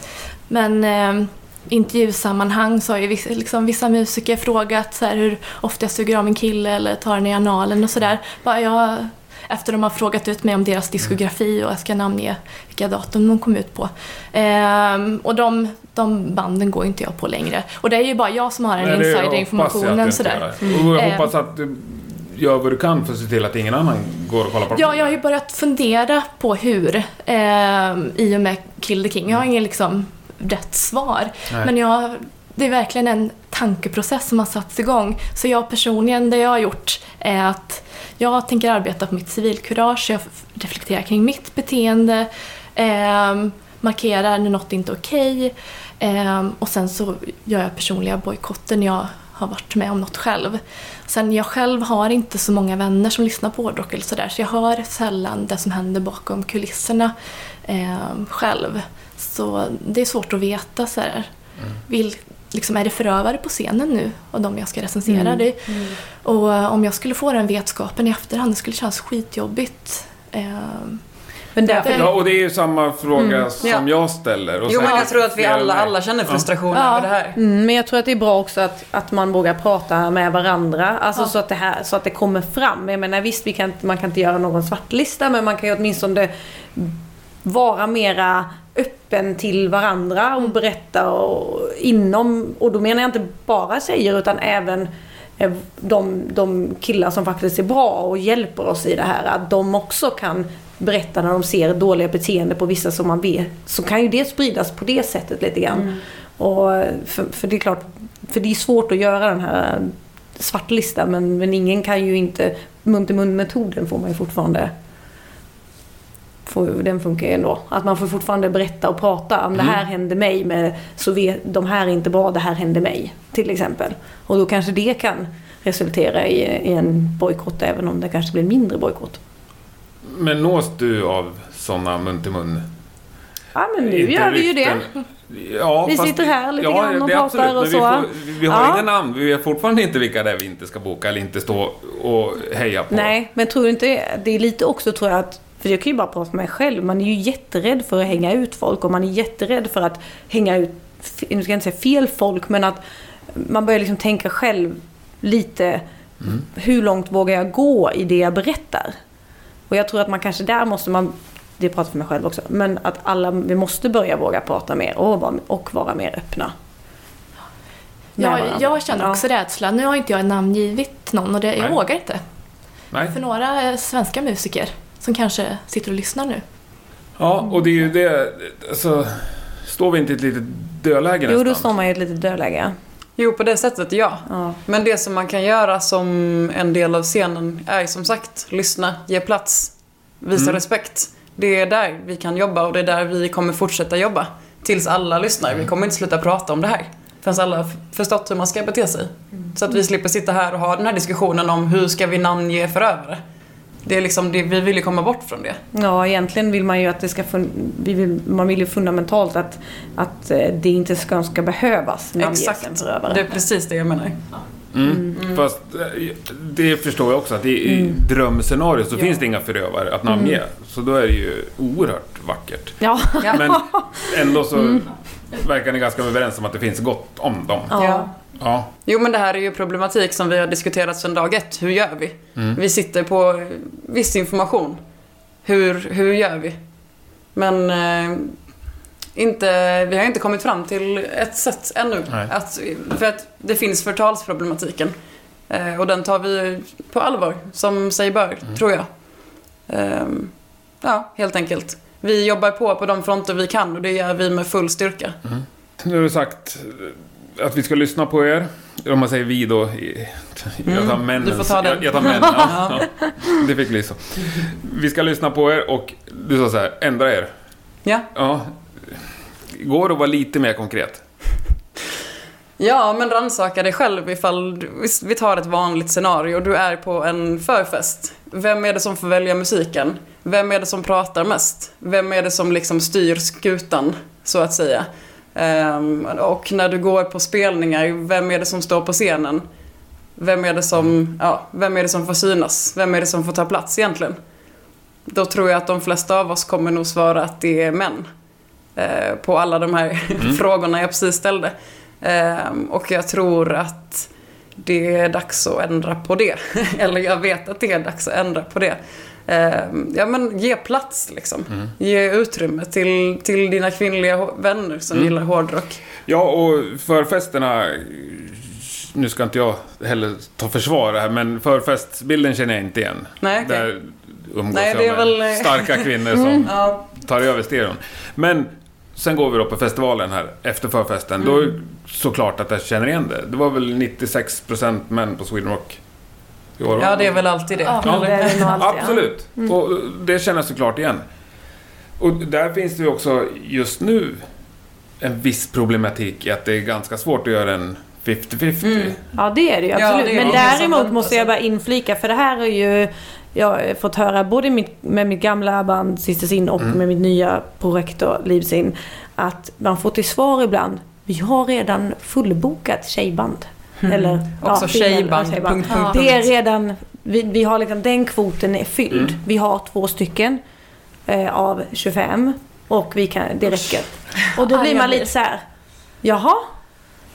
Men eh, intervjusammanhang så har ju vissa, liksom, vissa musiker frågat så här, hur ofta jag suger av en kille eller tar den i analen och sådär. Efter de har frågat ut mig om deras diskografi och jag ska namnge vilka datum de kom ut på. Ehm, och de, de banden går inte jag på längre. Och det är ju bara jag som har den det insiderinformationen sådär. Och jag Eh. hoppas att du gör vad du kan för att se till att ingen annan går och kollar på Ja, jag har ju börjat fundera på hur ehm, i och med Kill the King. Jag har ingen liksom rätt svar. Nej. Men jag, det är verkligen en tankeprocess som har satts igång. Så jag personligen, det jag har gjort är att jag tänker arbeta på mitt civilkurage. Jag reflekterar kring mitt beteende. ehm, markerar när något inte är okej. ehm, och sen så gör jag personliga bojkotter när jag har varit med om något själv. Sen jag själv har inte så många vänner som lyssnar på hårdrock eller sådär så jag hör sällan det som händer bakom kulisserna ehm, själv. Så det är svårt att veta så här. Vill, liksom, är det förövare på scenen nu av de jag ska recensera? Mm. Det, och eh, om jag skulle få den vetskapen i efterhand, det skulle kännas skitjobbigt. Ehm, Men därför, Ja, och det är ju samma fråga Mm. som Ja. jag ställer. Och Jo, men jag tror att vi alla, alla känner frustration Ja. över det här. Mm, men jag tror att det är bra också att, att man vågar prata med varandra. Alltså Ja. så, att det här, så att det kommer fram. Jag menar visst, vi kan, inte- man kan inte göra någon svartlista men man kan ju åtminstone vara mera öppen till varandra och berätta och, inom, och då menar jag inte bara tjejer utan även eh, de, de killar som faktiskt är bra och hjälper oss i det här. Att de också kan berätta när de ser dåliga beteende på vissa som man vet. Så kan ju det spridas på det sättet lite grann. Och för, för det är klart, för det är svårt att göra den här svartlistan men, men ingen kan ju inte, mun till mun metoden får man ju fortfarande får, den funkar ju ändå. Att man får fortfarande berätta och prata om det här hände mig med så vet, de här är inte bra, det här hände mig. Till exempel. Och då kanske det kan resultera i, i en bojkott även om det kanske blir en mindre bojkott. Men nås du av sådana mun till mun? Ja men nu gör vi ju det. Ja, Vi fast- sitter här lite ja, grann och pratar absolut, och men så. Vi, får, vi har Ja. inga namn, vi vet fortfarande inte vilka det är vi inte ska boka eller inte stå och heja på. Nej, men tror du inte det är lite också tror jag att för jag kan ju bara prata för mig själv. Man är ju jätterädd för att hänga ut folk och man är jätterädd för att hänga ut, nu ska jag inte säga fel folk, men att man börjar liksom tänka själv lite hur långt vågar jag gå i det jag berättar? Och jag tror att man kanske där måste man, det pratar för mig själv också, men att alla, vi måste börja våga prata mer och vara, och vara mer öppna. med jag, känner Ja. också rädsla. Nu har inte jag namngivit någon och det, jag Nej. vågar inte. Nej. För några svenska musiker som kanske sitter och lyssnar nu. Ja, och det är ju det, alltså, står vi inte i ett litet dödläge Jo, nästan? då står man i ett litet dödläge. Jo, på det sättet ja. Ja. Men det som man kan göra som en del av scenen är som sagt lyssna, ge plats, visa Mm. respekt. Det är där vi kan jobba och det är där vi kommer fortsätta jobba. tills alla lyssnar. Vi kommer inte sluta prata om det här. Förrän alla har förstått hur man ska bete sig. Så att vi slipper sitta här och ha den här diskussionen om hur ska vi namnge förövare. Det är liksom det, vi vill ju komma bort från det. Ja, egentligen vill man ju att det ska fun- vi vill, man vill ju fundamentalt att, att eh, det inte ska, ska behövas Exakt. Det är precis det jag menar. Mm. Fast eh, det förstår jag också att i, i drömscenario så Ja. finns det inga förövare att namnge. Så då är det ju oerhört vackert. Ja. Ja. Men ändå så verkar ni ganska överens om att det finns gott om dem. Ja. Ja. Jo men det här är ju problematik som vi har diskuterat sedan dag ett. Hur gör vi? Vi sitter på viss information. Hur, hur gör vi? Men eh, inte, vi har inte kommit fram till ett sätt ännu. Att, för att det finns förtalsproblematiken. Eh, och den tar vi på allvar, som sig bör, tror jag. Ehm, ja, helt enkelt. Vi jobbar på på de fronter vi kan och det gör vi med full styrka. Nu har du sagt att vi ska lyssna på er. Om man säger vi då. Jag tar männen. du får ta den. Jag, jag tar männen. Ja, ja. Det fick bli så. Vi ska lyssna på er och du sa så här, ändra er. Ja. Ja. Går det att vara lite mer konkret? Ja, men rannsaka dig själv ifall du- vi- vi tar ett vanligt scenario. Du är på en förfest. Vem är det som får välja musiken? Vem är det som pratar mest? Vem är det som liksom styr skutan, så att säga? Ehm, och när du går på spelningar, vem är det som står på scenen? Vem är det som, ja, vem är det som får synas? Vem är det som får ta plats egentligen? Då tror jag att de flesta av oss kommer nog svara att det är män. Eh, på alla de här frågorna jag precis ställde. Ehm, och jag tror att det är dags att ändra på det. Eller jag vet att det är dags att ändra på det. Ehm, ja men ge plats liksom. Ge utrymme till, till dina kvinnliga vänner som gillar hårdrock. Ja, och förfesterna... Nu ska inte jag heller ta försvar här, men förfestbilden känner jag inte igen. Nej, okej. Där umgås Nej, jag med väl- Mm. starka kvinnor som Ja, tar över stereon. Men sen går vi då på festivalen här, efter förfesten. Då är Mm. det såklart att jag känner igen det. Det var väl 96% män på Sweden Rock i år. ja det är väl alltid det. Ja. Ja, det är det nog alltid, ja. Absolut. Mm. Och det känner jag såklart igen. Och där finns det ju också just nu en viss problematik i att det är ganska svårt att göra en 50-50. Mm. Ja det är det ju Ja, absolut. det Men det. Som däremot måste jag bara inflika för det här är ju jag har fått höra både mitt, med mitt gamla band Sister Sin och med mitt nya projekt Livsin att man får till svar ibland vi har redan fullbokat tjejband. Eller Också ja, tjejband, tjejband. punkt, punkt, Det är redan, vi, vi har liksom, den kvoten är fylld. Vi har två stycken eh, av 25 och vi kan, det räcker. Och då blir man lite så här. jaha,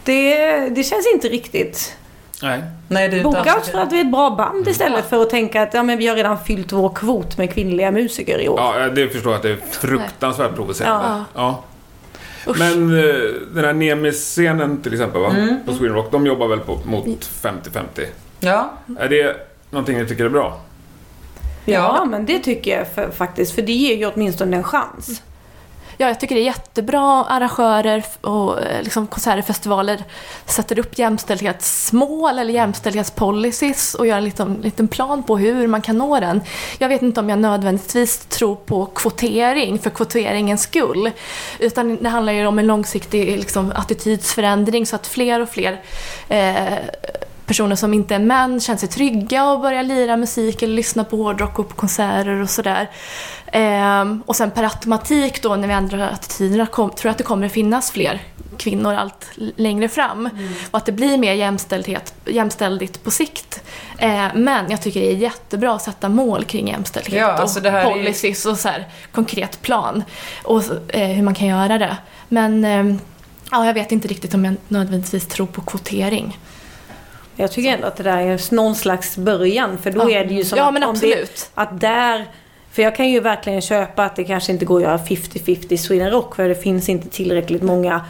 det, det känns inte riktigt. Nej. Nej, Boka oss för att vi är ett bra Mm. band istället för att tänka att ja, men vi har redan fyllt vår kvot med kvinnliga musiker i år. Ja, det förstår jag att det är fruktansvärt provocerande. Ja. Usch. Men eh, den här Nemis-scenen till exempel, va? Mm. på Sweden Rock, de jobbar väl på, mot 50-50? Ja, Är det någonting ni tycker är bra? Ja, Ja. men det tycker jag för, faktiskt. För det ger ju åtminstone en chans. Ja, jag tycker det är jättebra arrangörer och eh, liksom konserter och festivaler sätter upp jämställdhetsmål eller jämställdhetspolicies och gör en liten, liten plan på hur man kan nå den. Jag vet inte om jag nödvändigtvis tror på kvotering för kvoteringens skull. Utan det handlar ju om en långsiktig liksom, attitydsförändring så att fler och fler eh, personer som inte är män känner sig trygga och börjar lira musik eller lyssna på hårdrock och på konserter och sådär. Ehm, och sen per automatik då när vi ändrar attityderna kom, tror jag att det kommer finnas fler kvinnor allt längre fram. Och att det blir mer jämställdhet, jämställdhet på sikt. Eh, men jag tycker det är jättebra att sätta mål kring jämställdhet Ja, alltså och här är policies och så här, konkret plan. Och eh, hur man kan göra det. Men ehm, ja, jag vet inte riktigt om jag nödvändigtvis tror på kvotering. Jag tycker ändå att det där är någon slags början. För då Ja. är det ju som Ja, men absolut. Det, att där... För jag kan ju verkligen köpa att det kanske inte går att göra 50-50 i Sweden Rock. För det finns inte tillräckligt många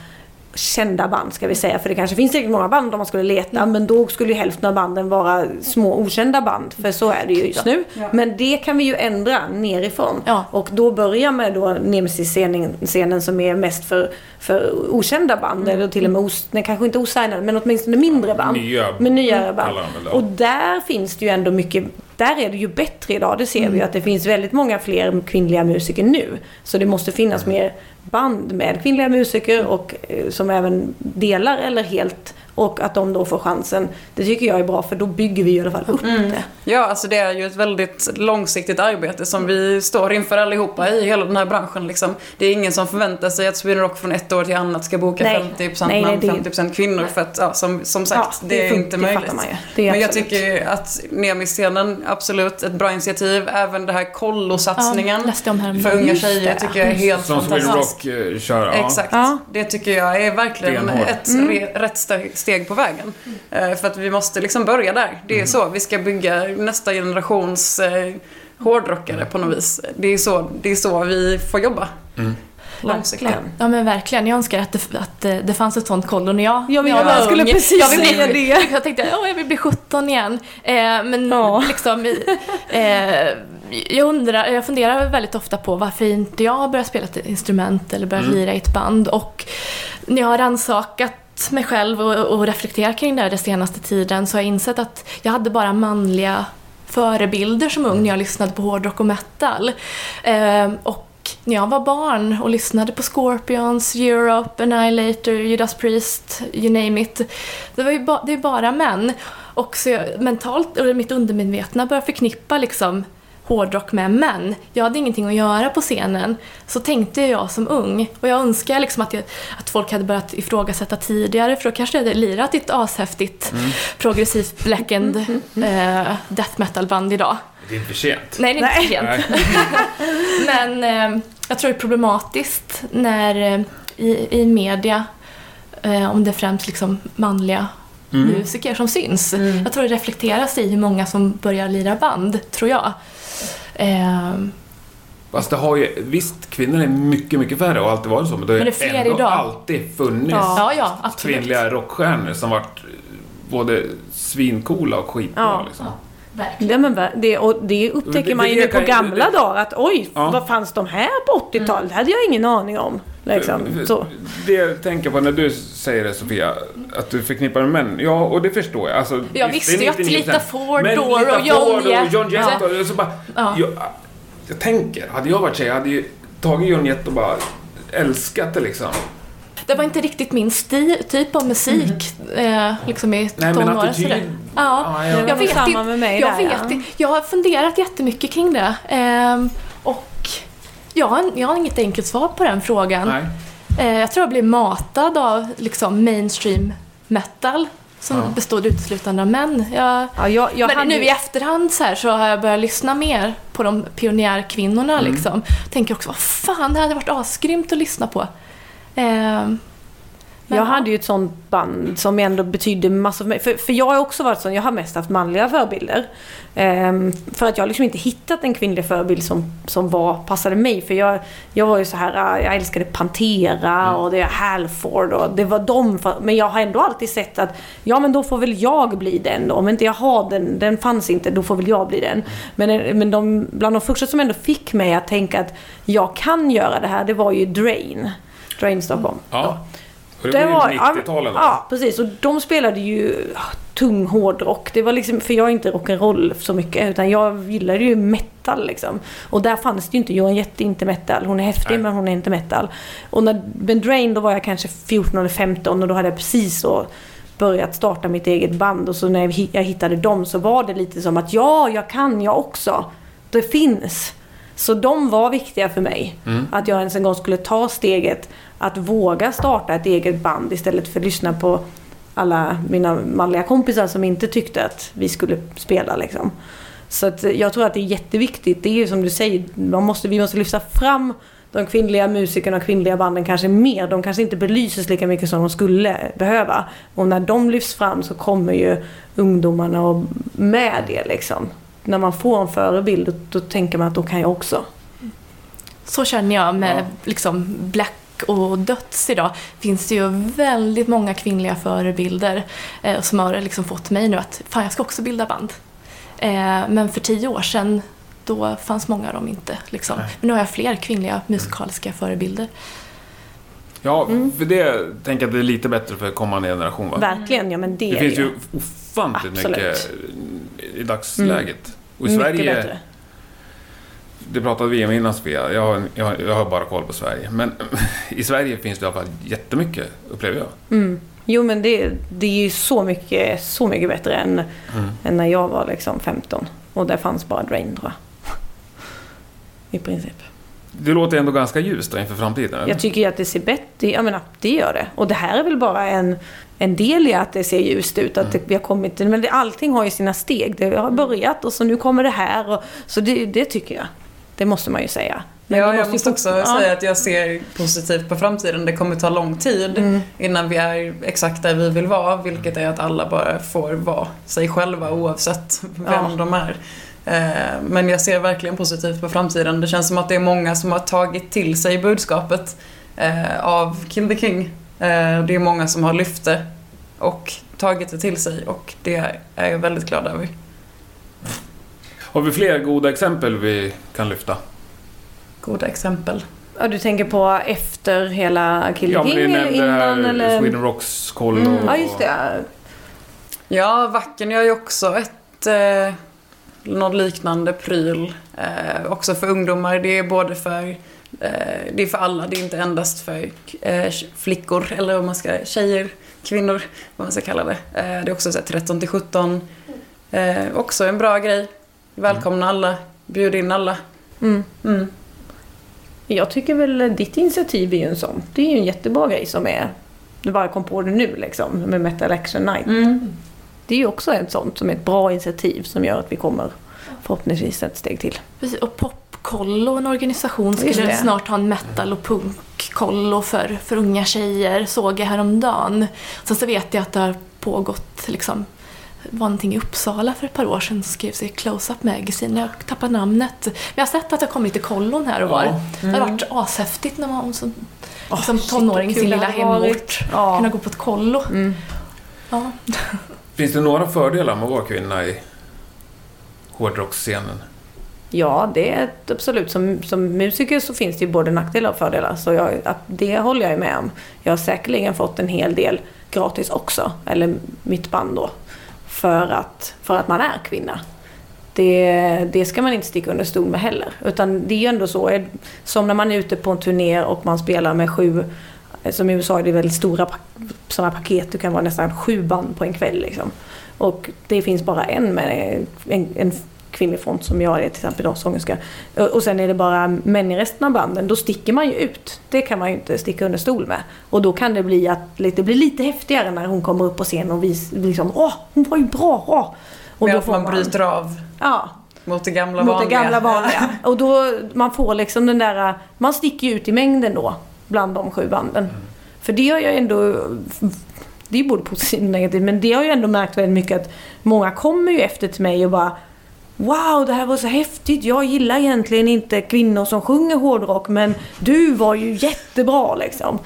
kända band ska vi säga. För det kanske finns tillräckligt många band om man skulle leta. Mm. Men då skulle ju hälften av banden vara små okända band. För så är det ju just nu. Ja. Men det kan vi ju ändra nerifrån. Ja. Och då börja med då Nemesis-scenen scenen som är mest för, för okända band. Eller till och med, os, nej, kanske inte osignade, men åtminstone mindre band. Nya Med nyare band. väl det. Och där finns det ju ändå mycket, där är det ju bättre idag. Det ser vi ju att det finns väldigt många fler kvinnliga musiker nu. Så det måste finnas mer, band med kvinnliga musiker och eh, som även delar eller helt och att de då får chansen. Det tycker jag är bra för då bygger vi i alla fall upp det. Ja, alltså det är ju ett väldigt långsiktigt arbete som vi står inför allihopa i hela den här branschen. Liksom. Det är ingen som förväntar sig att Sweden Rock från ett år till annat ska boka Nej. 50% Nej, nej, män, det- 50% kvinnor. För att, ja, som, som sagt, Ja, det, det är fun- inte möjligt. fattar man ju. Det är Men jag absolut. tycker att Nemi-scenen, absolut, ett bra initiativ. Även det här kollosatsningen Ja, för unga tjejer det. tycker jag är helt Som Sweden fantastiskt. Rock eh, kör. Ja. Exakt. Ja. Det tycker jag är verkligen ett re- rätt st- steg på vägen. Eh, för att vi måste liksom börja där. Det är så vi ska bygga nästa generations eh, hårdrockare på något vis. Det är så, det är så vi får jobba. Långsiktigt. Verkligen. Ja men verkligen, jag önskar att det, att det, det fanns ett sånt kollo när jag, Ja, men när jag var skulle precis jag vill bli, säga det. Jag tänkte, ja jag vill bli 17 igen. Eh, men Ja. liksom, eh, jag undrar, jag funderar väldigt ofta på varför inte jag börjar spela ett instrument eller börjar lira i ett band. Och när jag har rannsakat mig själv och, och reflekterat kring det här den senaste tiden så har jag insett att jag hade bara manliga förebilder som ung när jag lyssnade på hårdrock och metal. Eh, och när jag var barn och lyssnade på Scorpions, Europe, Annihilator, Judas Priest, you name it. Det var ju ba- det är bara män. Och så jag, mentalt, eller mitt undermedvetna började förknippa liksom hårdrock med män. Jag hade ingenting att göra på scenen. Så tänkte jag som ung. Och jag önskar liksom att, jag, att folk hade börjat ifrågasätta tidigare för då kanske jag hade lirat i ett ashäftigt progressivt black and eh, death metal-band idag. Det är inte för sent. Nej, det är inte Nej. för sent. Men eh, jag tror det är problematiskt när eh, i, i media, eh, om det är främst liksom manliga musiker som syns. Jag tror det reflekteras i hur många som börjar lira band, tror jag. Eh, Fast det har ju, visst, kvinnor är mycket, mycket färre och har alltid varit så, men det har Men ju det ändå idag. alltid funnits ja, ja, absolut. kvinnliga rockstjärnor som varit både svincoola och skitbra Ja. liksom. Verkligen. Ja, men, det, och det upptäcker Det- man ju det nu på gamla dagar att oj, Ja. vad fanns de här på 80-talet? Det hade jag ingen aning om. Liksom. Så. Det jag tänker på när du säger det Sofia, att du förknippar med män. Ja, och det förstår jag. Alltså, Jag visst, visste det är ju att 99%. Lita Ford, Men Doro Lita och John Ford och Jett. John Jett Ja. och så bara, Ja. jag, jag tänker, hade jag varit tjej, jag hade ju tagit John Jett och bara älskat det liksom. Det var inte riktigt min stil, typ av musik eh, liksom i Nej, men tonåren. attityd-. Ja, Ja, jag- vet samma inte- med mig jag där, vet ja. Jag har funderat jättemycket kring det. Och jag har, jag har inget enkelt svar på den frågan. Nej. Eh, jag tror jag blev matad av liksom mainstream metal som Ja. bestod uteslutande av män. Jag, Ja, jag, jag men hade nu i efterhand så, här, så har jag börjat lyssna mer på de pionjärkvinnorna. Mm. Liksom. Tänker också, vad fan, det hade varit asgrymt att lyssna på. Ehm, men Jag ja. hade ju ett sånt band som ändå betydde massor för mig. För, för jag har också varit sån, jag har mest haft manliga förebilder. Ehm, för att jag har liksom inte hittat en kvinnlig förebild som, som var, passade mig. För jag, jag var ju så här, ah, jag älskade Pantera och det är Halford och det var de. Men jag har ändå alltid sett att, ja men då får väl jag bli den då. Om inte jag har den, den fanns inte, då får väl jag bli den. Men, men de, bland de första som ändå fick mig att tänka att jag kan göra det här, det var ju Drain. Drain Stockholm. Ja. Och det, var ju 90-talet då. Ja, precis. Och de spelade ju tung hårdrock. Det var liksom, för jag är inte rock'n'roll så mycket, utan jag gillade ju metal liksom. Och där fanns det ju inte, Johan Jett är inte metal. Hon är häftig Nej. men hon är inte metal. Och när Ben Drain, då var jag kanske 14 eller 15 och då hade jag precis så börjat starta mitt eget band. Och så när jag hi- jag hittade dem så var det lite som att ja, jag kan jag också. Det finns. Så de var viktiga för mig. Att jag ens en gång skulle ta steget att våga starta ett eget band istället för att lyssna på alla mina manliga kompisar som inte tyckte att vi skulle spela. Liksom. Så jag tror att det är jätteviktigt. Det är ju som du säger, man måste, vi måste lyfta fram de kvinnliga musikerna och kvinnliga banden kanske mer. De kanske inte belyses lika mycket som de skulle behöva. Och när de lyfts fram så kommer ju ungdomarna och med det liksom. När man får en förebild då, då tänker man att då kan jag också. Så känner jag med Ja. liksom Black och döds idag finns det ju väldigt många kvinnliga förebilder eh, som har liksom fått mig nu att fan jag ska också bilda band. Eh, men för tio år sedan då fanns många av dem inte. Liksom. Men nu har jag fler kvinnliga musikaliska förebilder. Ja, för det tänker jag att det är lite bättre för kommande generation va? Verkligen, ja men det, Det finns ju ofantligt Absolut. mycket i dagsläget. Och i Mycket Sverige bättre. Det pratade vi om innan Sofia, jag har, jag, jag har bara koll på Sverige. Men i Sverige finns det i alla fall jättemycket, upplever jag. Mm. Jo men det, det är ju så mycket, så mycket bättre än, Mm. än när jag var liksom 15. Och där fanns bara Drain tror jag. I princip. Det låter ändå ganska ljust då inför framtiden, eller? Jag tycker ju att det ser bättre Jag menar, det gör det. Och det här är väl bara en, en del i att det ser ljust ut. Att det, vi har kommit men det, allting har ju sina steg. Det har börjat och så nu kommer det här. Och, så det, det tycker jag. Det måste man ju säga. Men Ja, jag måste också ja. säga att jag ser positivt på framtiden. Det kommer ta lång tid Mm. innan vi är exakt där vi vill vara, vilket är att alla bara får vara sig själva oavsett vem Ja. de är. Eh, Men jag ser verkligen positivt på framtiden. Det känns som att det är många som har tagit till sig budskapet eh, av Kill the King. Eh, Det är många som har lyft det och tagit det till sig och det är jag väldigt glad över. Har vi fler goda exempel vi kan lyfta? Goda exempel. Ja, du tänker på efter hela Kill Ja, men King eller innan här eller? Sweden Rocks kollo. Mm, och- ja, just det. Ja, Vacken gör ju också ett eh, något liknande pryl. Eh, också för ungdomar. Det är både för eh, det är för alla. Det är inte endast för eh, flickor eller vad man ska tjejer, kvinnor, vad man ska kalla det. Eh, det är också så här 13 till 17. Eh, också en bra grej. Välkomna alla. Bjud in alla. Mm. Mm. Jag tycker väl ditt initiativ är ju en sån. Det är ju en jättebra grej som är... Du bara kom på det nu liksom, med Metal Action Night. Mm. Det är ju också ett sånt som är ett bra initiativ som gör att vi kommer förhoppningsvis ett steg till. Precis, och Popkollo, en organisation, skulle snart ha en metal och punkkollo för, för unga tjejer, såg jag häromdagen. Sen så vet jag att det har pågått liksom var någonting i Uppsala för ett par år sedan som skrevs i Close-Up Magazine. Jag har tappat namnet. Men jag har sett att det har kommit lite kollon här och var. Ja. Det har varit ashäftigt när man som liksom shit, tonåring i sin lilla hemort Ja. kunna gå på ett kollo. Mm. Ja. Finns det några fördelar med att vara kvinna i hårdrocksscenen? Ja, det är ett, absolut. Som, som musiker så finns det ju både nackdelar och fördelar. Så jag, det håller jag med om. Jag har säkerligen fått en hel del gratis också. Eller mitt band då. För att, för att man är kvinna. Det, det ska man inte sticka under stol med heller. Utan det är ju ändå så. Eh, som när man är ute på en turné och man spelar med sju eh, som i USA är det väldigt stora sådana paket. Det kan vara nästan sju band på en kväll. Liksom. Och det finns bara en med eh, en, en kvinnlig front som jag är till exempel då, sångerska. Och sen är det bara män i resten av banden. Då sticker man ju ut. Det kan man ju inte sticka under stol med. Och då kan det bli att det blir lite häftigare när hon kommer upp på scen och vis, liksom åh, hon var ju bra, åh. Och Med då får man bryter av Ja, mot det gamla mot vanliga. det gamla vanliga. Och då, man får liksom den där, man sticker ju ut i mängden då, bland de sju banden. För det har jag ändå, det är både positivt och negativt, men det har jag ändå märkt väldigt mycket att många kommer ju efter till mig och bara Wow, det här var så häftigt. Jag gillar egentligen inte kvinnor som sjunger hårdrock, men du var ju jättebra liksom.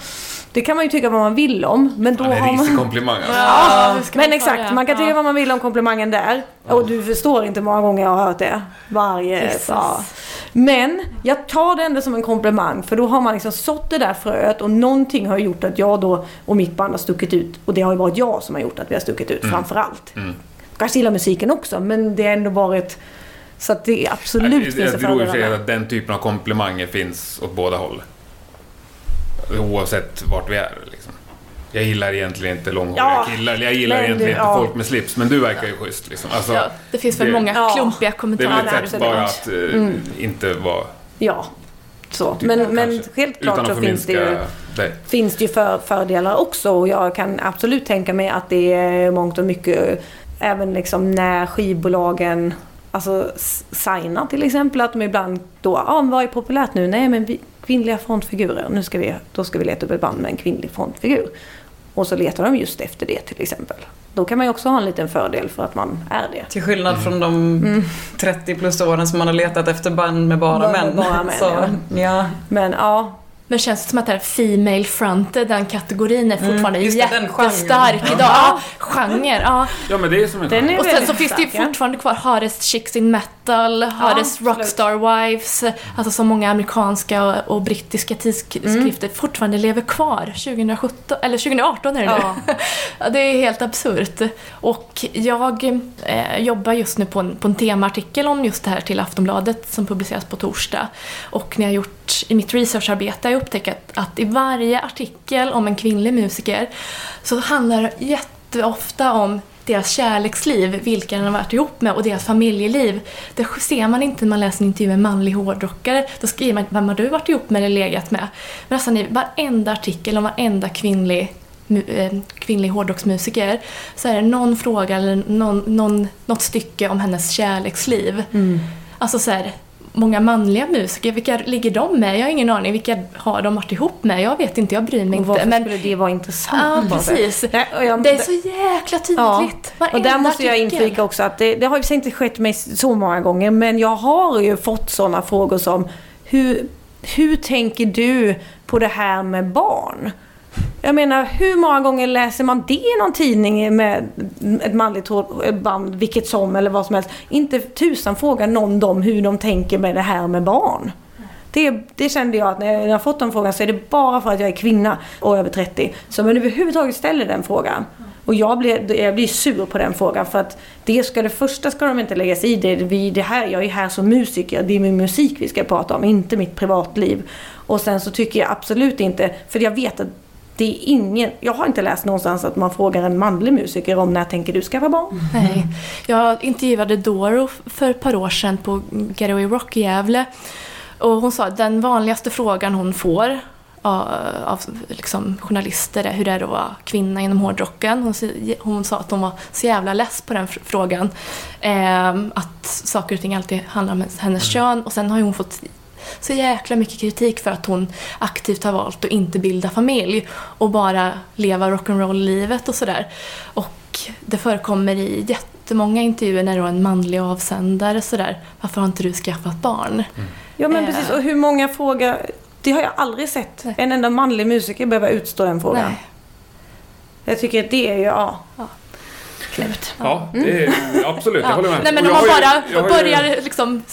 Det kan man ju tycka vad man vill om, men då har man... komplimang alltså. Ja, men exakt. Man kan tycka vad man vill om komplimangen där. Och du förstår inte hur många gånger jag har hört det. Varje... Ja. Men jag tar det ändå som en komplimang för då har man liksom sått det där fröet och någonting har gjort att jag då och mitt band har stuckit ut. Och det har ju varit jag som har gjort att vi har stuckit ut framför allt. Mm. Kanske gillar musiken också men det har ändå varit så att det absolut jag, finns det jag tror i och för sig att den typen av komplimanger finns åt båda håll. Oavsett vart vi är. Liksom. Jag gillar egentligen inte långhåriga Ja, killar. Jag gillar men egentligen du- inte ja. folk med slips. Men du verkar ju schysst. Liksom. Alltså, Ja, det finns väl det- många Ja. klumpiga det är kommentarer. väl ett sätt bara att eh, Mm. inte vara... Ja. Så. Typ, Men, men helt klart så finns det ju dig. finns det ju för, fördelar också och jag kan absolut tänka mig att det är mångt och mycket även liksom när skivbolagen alltså signar till exempel att de ibland då, ja ah, vad är populärt nu? Nej men vi, kvinnliga frontfigurer, nu ska vi, då ska vi leta upp ett band med en kvinnlig frontfigur. Och så letar de just efter det till exempel. Då kan man ju också ha en liten fördel för att man är det. Till skillnad från de 30 plus åren som man har letat efter band med bara Bara män. bara män, så, ja. ja. Men ja, Men känns det som att det här Female Fronted, den kategorin är fortfarande just det, den jättestark idag. Ja, genre, ja. Ja, men det är som en Den är Och sen så finns det ju fortfarande kvar Hardest Chicks in Metal metal, hördes absolut. Rockstar Wives, alltså så många amerikanska och, och brittiska tidskrifter fortfarande lever kvar 2017, eller 2018 är det. Ja. Ja, det är helt absurt. Och jag eh, jobbar just nu på en, på en temaartikel om just det här till Aftonbladet som publiceras på torsdag. Och när jag gjort i mitt researcharbete har jag upptäckt att, att i varje artikel om en kvinnlig musiker så handlar det jätteofta om deras kärleksliv, vilka den har varit ihop med och deras familjeliv. Det ser man inte när man läser en intervju med en manlig hårdrockare. Då skriver man vem har du varit ihop med eller legat med? Men nästan i varenda artikel om varenda kvinnlig eh, kvinnlig hårdrocksmusiker så är det någon fråga eller någon, någon, något stycke om hennes kärleksliv. Alltså så här, många manliga musiker, vilka ligger de med? Jag har ingen aning. Vilka har de varit ihop med? Jag vet inte, jag bryr mig Och inte. varför Men, skulle det vara intressant? ja, sätt? precis. Nej, jag- Det är så jäkla tydligt. Ja, och där måste jag inflika också att det, det har ju inte skett mig så många gånger men jag har ju fått sådana frågor som hur, hur tänker du på det här med barn? Jag menar, hur många gånger läser man det i någon tidning med ett manligt band, vilket som eller vad som helst. Inte tusan frågar någon dem hur de tänker med det här med barn. Det, det kände jag att när jag har fått den frågan så är det bara för att jag är kvinna och över 30 som överhuvudtaget ställer den frågan. Och jag blir, jag blir sur på den frågan för att det ska det första ska de inte lägga sig i. Det, vi, det här, jag är här som musiker, det är min musik vi ska prata om, inte mitt privatliv. Och sen så tycker jag absolut inte, för jag vet att det är ingen, jag har inte läst någonstans att man frågar en manlig musiker om när tänker du skaffa barn? Nej. Jag intervjuade Doro för ett par år sedan på Getaway Rock i Gävle. Och hon sa att den vanligaste frågan hon får av, av liksom, journalister är hur det är att vara kvinna inom hårdrocken. Hon, hon sa att hon var så jävla less på den fr- frågan. Eh, att saker och ting alltid handlar om hennes, mm. kön. Och sen har ju hon fått så jäkla mycket kritik för att hon aktivt har valt att inte bilda familj och bara leva rock'n'roll-livet och sådär. Och det förekommer i jättemånga intervjuer när det var en manlig avsändare sådär. Varför har inte du skaffat barn? Ja men Eh. precis, och hur många frågar, det har jag aldrig sett Nej. en enda manlig musiker behöva utstå den frågan. Nej. Jag tycker att det är ju, ja. Ja. Knäppt. Ja, det är, absolut. Jag håller med. Nej men jag man ju- bara jag ju- börjar liksom,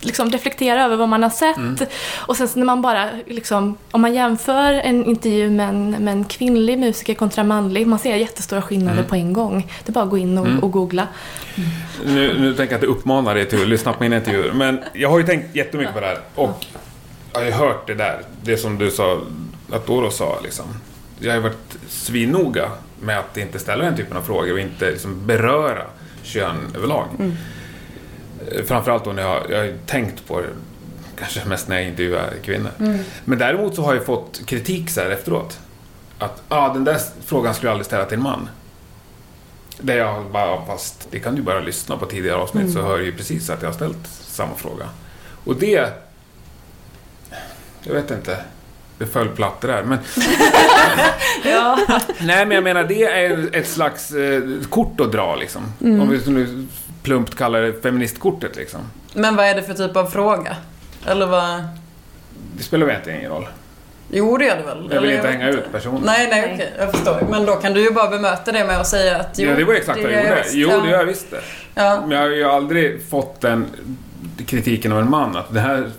liksom reflektera över vad man har sett Mm. och sen när man bara liksom, om man jämför en intervju med en, med en kvinnlig musiker kontra en manlig, man ser jättestora skillnader Mm. på en gång. Det är bara att gå in och, och googla. Nu, nu tänker jag inte uppmana dig till att lyssna på mina intervjuer, men jag har ju tänkt jättemycket på det här och jag har ju hört det där, det som du sa, att Doro sa liksom. Jag har ju varit svinnoga med att inte ställa den typen av frågor och inte liksom beröra kön överlag. Eh, Framförallt då när jag, jag har tänkt på det, kanske mest när jag intervjuar kvinnor. Men däremot så har jag fått kritik så här efteråt. Att ah, den där frågan skulle jag aldrig ställa till en man. Där jag bara, fast det kan du bara lyssna på tidigare avsnitt så hör du ju precis att jag har ställt samma fråga. Och det... Jag vet inte. Det föll platt det där. Men, Ja. nej, men jag menar det är ett slags eh, kort att dra liksom. Om vi nu plumpt kallar det feministkortet liksom. Men vad är det för typ av fråga? Eller vad... Det spelar väl egentligen ingen roll. Jo, det gör det väl? Jag vill inte vet hänga ut personen. Nej, nej, Nej. okej. Jag förstår. Men då kan du ju bara bemöta det med att säga att jo, ja, det var exakt vad jag gjorde. visst. Jo, Ja. det gör jag visst det. Ja. Men jag har ju aldrig fått den kritiken av en man att den här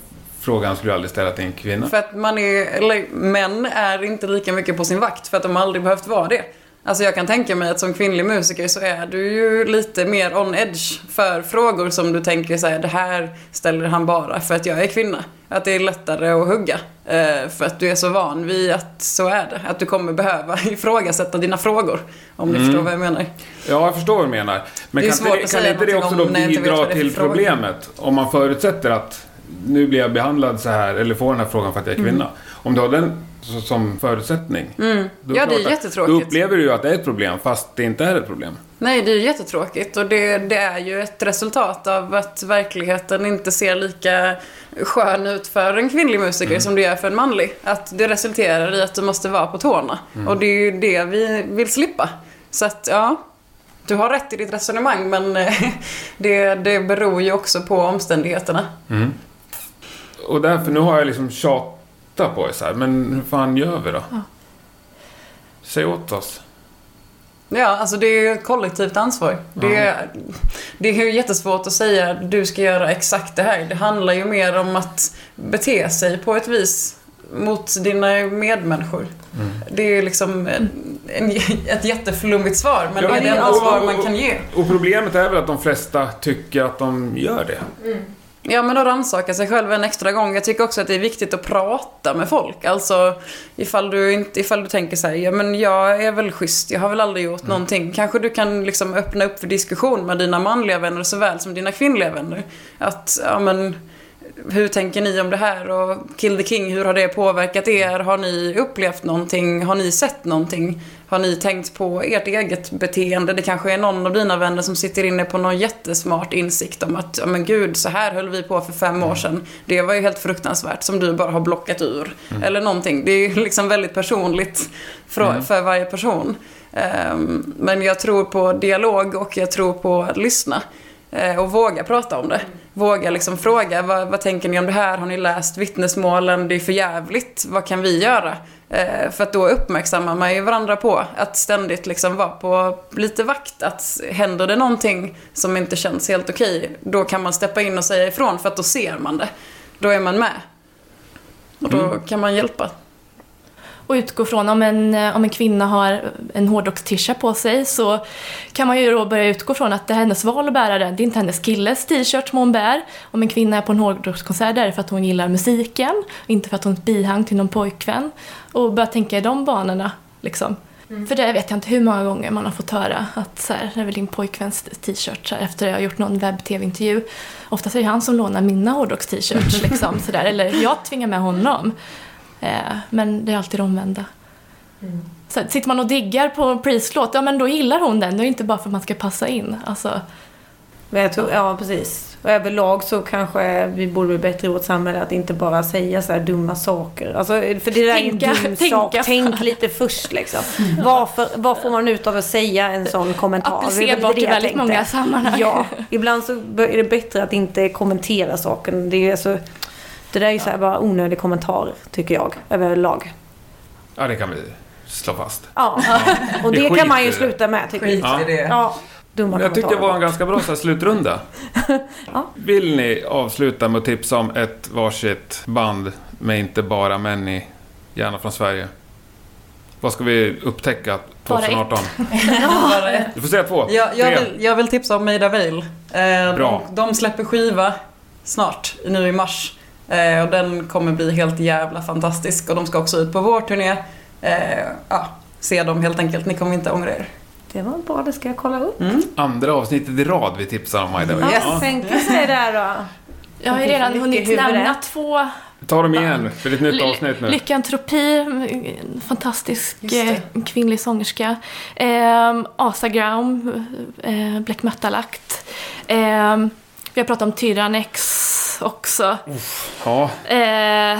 frågan skulle jag aldrig ställa till en kvinna. För att man är, eller män är inte lika mycket på sin vakt för att de aldrig behövt vara det. Alltså jag kan tänka mig att som kvinnlig musiker så är du ju lite mer on edge för frågor som du tänker så här, det här ställer han bara för att jag är kvinna. Att det är lättare att hugga. eh, För att du är så van vid att så är det. Att du kommer behöva ifrågasätta dina frågor. Om Mm. du förstår vad jag menar. Ja, jag förstår vad du menar. Men Det är kan, svårt att kan säga inte det också då bidra till problemet? Om man förutsätter att nu blir jag behandlad så här, eller får den här frågan för att jag är kvinna. Om du har den som förutsättning. Då Mm. Ja, det är jättetråkigt. Då upplever du ju att det är ett problem, fast det inte är ett problem. Nej, det är jättetråkigt och det, det är ju ett resultat av att verkligheten inte ser lika skön ut för en kvinnlig musiker som det gör för en manlig. Att det resulterar i att du måste vara på tårna. Och det är ju det vi vill slippa. Så att, ja. Du har rätt i ditt resonemang men eh, det, det beror ju också på omständigheterna. Och därför, nu har jag liksom tjatat på er så här, men hur fan gör vi då? Säg åt oss. Ja, alltså det är ju ett kollektivt ansvar. Det, är, det är ju jättesvårt att säga att du ska göra exakt det här. Det handlar ju mer om att bete sig på ett vis mot dina medmänniskor. Det är ju liksom en, en, ett jätteflummigt svar, men Ja, det är det enda svar man kan ge. Och problemet är väl att de flesta tycker att de gör det. Ja, men att rannsaka sig själv en extra gång. Jag tycker också att det är viktigt att prata med folk. Alltså, ifall du, inte, ifall du tänker så här, ja men jag är väl schysst, jag har väl aldrig gjort någonting. Kanske du kan liksom öppna upp för diskussion med dina manliga vänner såväl som dina kvinnliga vänner. Att, ja men, hur tänker ni om det här? Och Kill the King, hur har det påverkat er? Har ni upplevt någonting? Har ni sett någonting? Har ni tänkt på ert eget beteende? Det kanske är någon av dina vänner som sitter inne på någon jättesmart insikt om att, men gud, så här höll vi på för fem år sedan. Det var ju helt fruktansvärt som du bara har blockat ur. Eller någonting. Det är ju liksom väldigt personligt för, för varje person. Ehm, men jag tror på dialog och jag tror på att lyssna. Eh, och våga prata om det. Våga liksom fråga, vad, vad tänker ni om det här? Har ni läst vittnesmålen? Det är för jävligt. Vad kan vi göra? Eh, för att då uppmärksammar man ju varandra på att ständigt liksom vara på lite vakt. Att händer det någonting som inte känns helt okej, då kan man steppa in och säga ifrån för att då ser man det. Då är man med. Och då kan man hjälpa. Och utgå från om en, eh, om en kvinna har en hårdrockstisha på sig så kan man ju då börja utgå från att det är hennes val att bära den. Det är inte hennes killes t-shirt som hon bär. Om en kvinna är på en hårdrockskonsert är det för att hon gillar musiken, inte för att hon är ett bihang till någon pojkvän. Och börja tänka i de banorna. Liksom. För det vet jag inte hur många gånger man har fått höra att så här, det är väl din pojkväns t-shirt efter jag har gjort någon webb-tv-intervju. Oftast är det han som lånar mina hårdrocks-t-shirts liksom, så där. eller jag tvingar med honom. Eh, men det är alltid det omvända. Så här, sitter man och diggar på en Priest-låt, ja men då gillar hon den. Det är inte bara för att man ska passa in. Alltså, Men jag tror, ja precis. Och överlag så kanske vi borde bli bättre i vårt samhälle att inte bara säga så här dumma saker. Alltså, för det där Tänka- är en dum tänka sak. Tänk lite först liksom. Varför, vad får man ut av att säga en sån kommentar? Applicerbart i väldigt tänkte. många sammanhang. Ja, ibland så är det bättre att inte kommentera saken. Det är alltså, det där är ju så här bara onödig kommentar, tycker jag, överlag. Ja, det kan vi slå fast. Ja, och Det det kan man ju sluta med, tycker Skit jag. det. Ja, dumma Jag tyckte det var en ganska bra så här, slutrunda. Ja. Vill ni avsluta med att tipsa om ett varsitt band med inte bara män i, gärna från Sverige? Vad ska vi upptäcka Bara 2018? Bara ett. Du får säga två. Jag, jag, vill, jag vill tipsa om Made Avail. Eh, Bra. De, de släpper skiva snart, nu i mars. Eh, och den kommer bli helt jävla fantastisk. Och de ska också ut på vår turné. Eh, ja, se dem helt enkelt. Ni kommer inte ångra er. Det var bra, det ska jag kolla upp. Mm. Andra avsnittet i rad vi tipsar om Maida. Ja, Yes. Ja. tänka sig där då. jag har ju Det redan hunnit nämna två. Ta dem igen, för det är ett nytt avsnitt nu. Lyckantropi, en fantastisk det. eh, kvinnlig sångerska. Eh, Asagram, eh, Black Metal-akt. Eh, vi har pratat om Tyrannex också. Ja, Eh,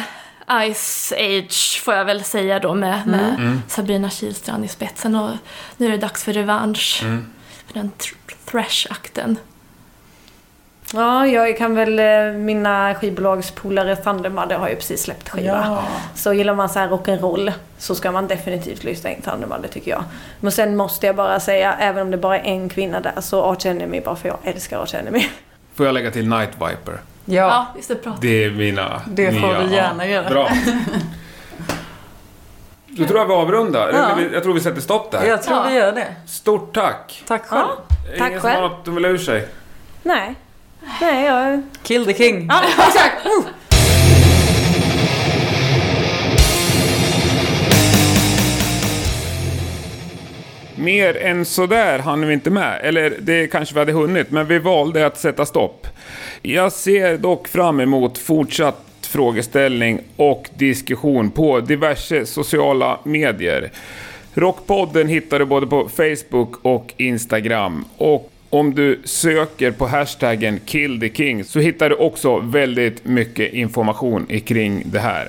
Ice Age får jag väl säga då med, med Mm. Sabrina Kihlstrand i spetsen. Och nu är det dags för revansch. Mm. För den thr- thrash-akten. Ja, jag kan väl, eh, mina skivbolagspolare Thundermother har ju precis släppt skiva. Så gillar man så här rock'n'roll så ska man definitivt lyssna in Thundermother tycker jag. Men sen måste jag bara säga, även om det bara är en kvinna där, så Arch Enemy bara för jag älskar Arch Enemy. får jag lägga till Night Viper? Ja, Ja, just det. Det är mina Det får nya, vi gärna göra. Bra. Då tror jag vi avrundar. Ja. Jag tror vi sätter stopp där. jag tror Ja. vi gör det. Stort tack! Tack själv. Tack Ingen som själv. har något att vill ur sig? Nej. Nej, jag... Kill the King. Ja, exakt! Mer än sådär hann vi inte med. Eller det kanske vi hade hunnit, men vi valde att sätta stopp. Jag ser dock fram emot fortsatt frågeställning och diskussion på diverse sociala medier. Rockpodden hittar du både på Facebook och Instagram. Och om du söker på hashtaggen KillTheKing så hittar du också väldigt mycket information kring det här.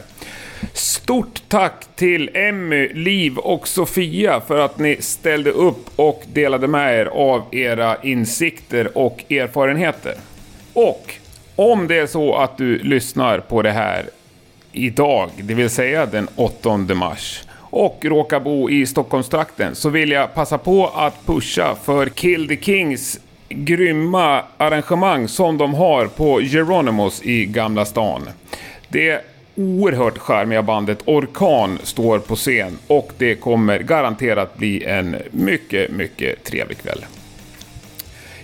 Stort tack till Emmy, Liv och Sofia för att ni ställde upp och delade med er av era insikter och erfarenheter. Och om det är så att du lyssnar på det här idag, det vill säga den 8 mars, och råkar bo i Stockholmstrakten så vill jag passa på att pusha för Kill the Kings grymma arrangemang som de har på Geronimos i Gamla stan. Det oerhört charmiga bandet Orkan står på scen och det kommer garanterat bli en mycket, mycket trevlig kväll.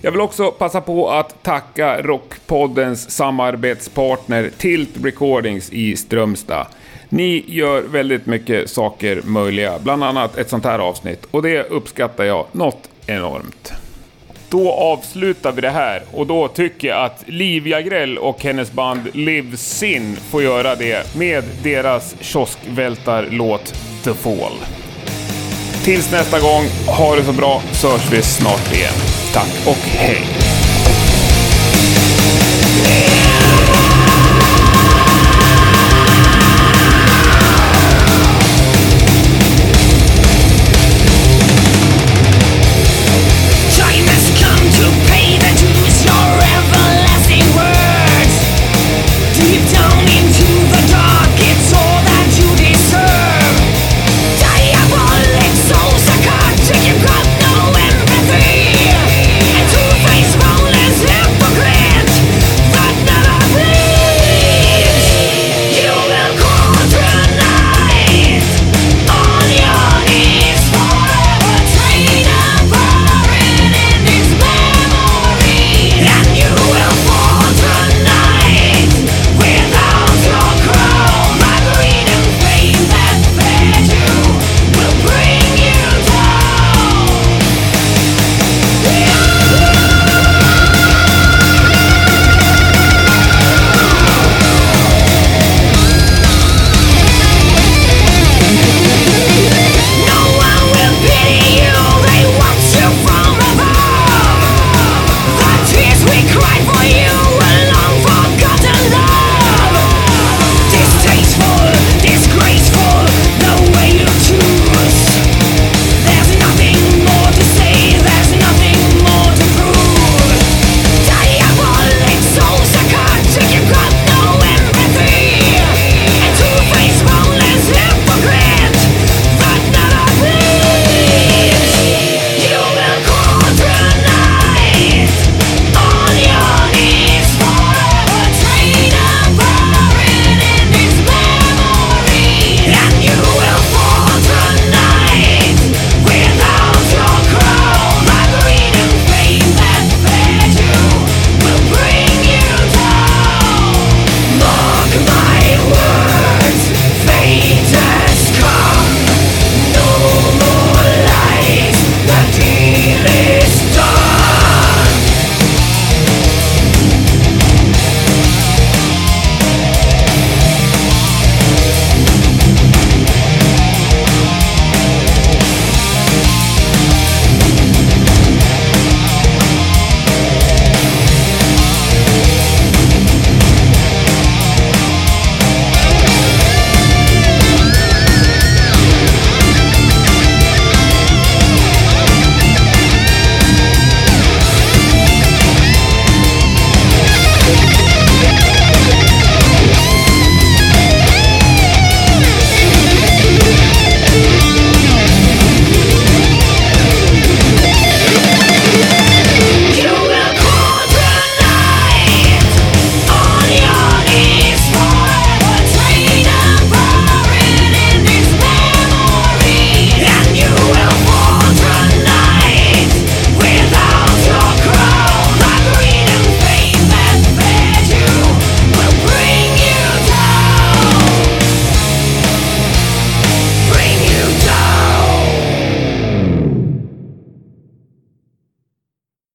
Jag vill också passa på att tacka Rockpoddens samarbetspartner Tilt Recordings i Strömstad. Ni gör väldigt mycket saker möjliga, bland annat ett sånt här avsnitt och det uppskattar jag något enormt. Då avslutar vi det här och då tycker jag att Liv Jagrell och hennes band Live Sin får göra det med deras kioskvältarlåt The Fall. Tills nästa gång, ha det så bra så hörs vi snart igen. Tack och hej!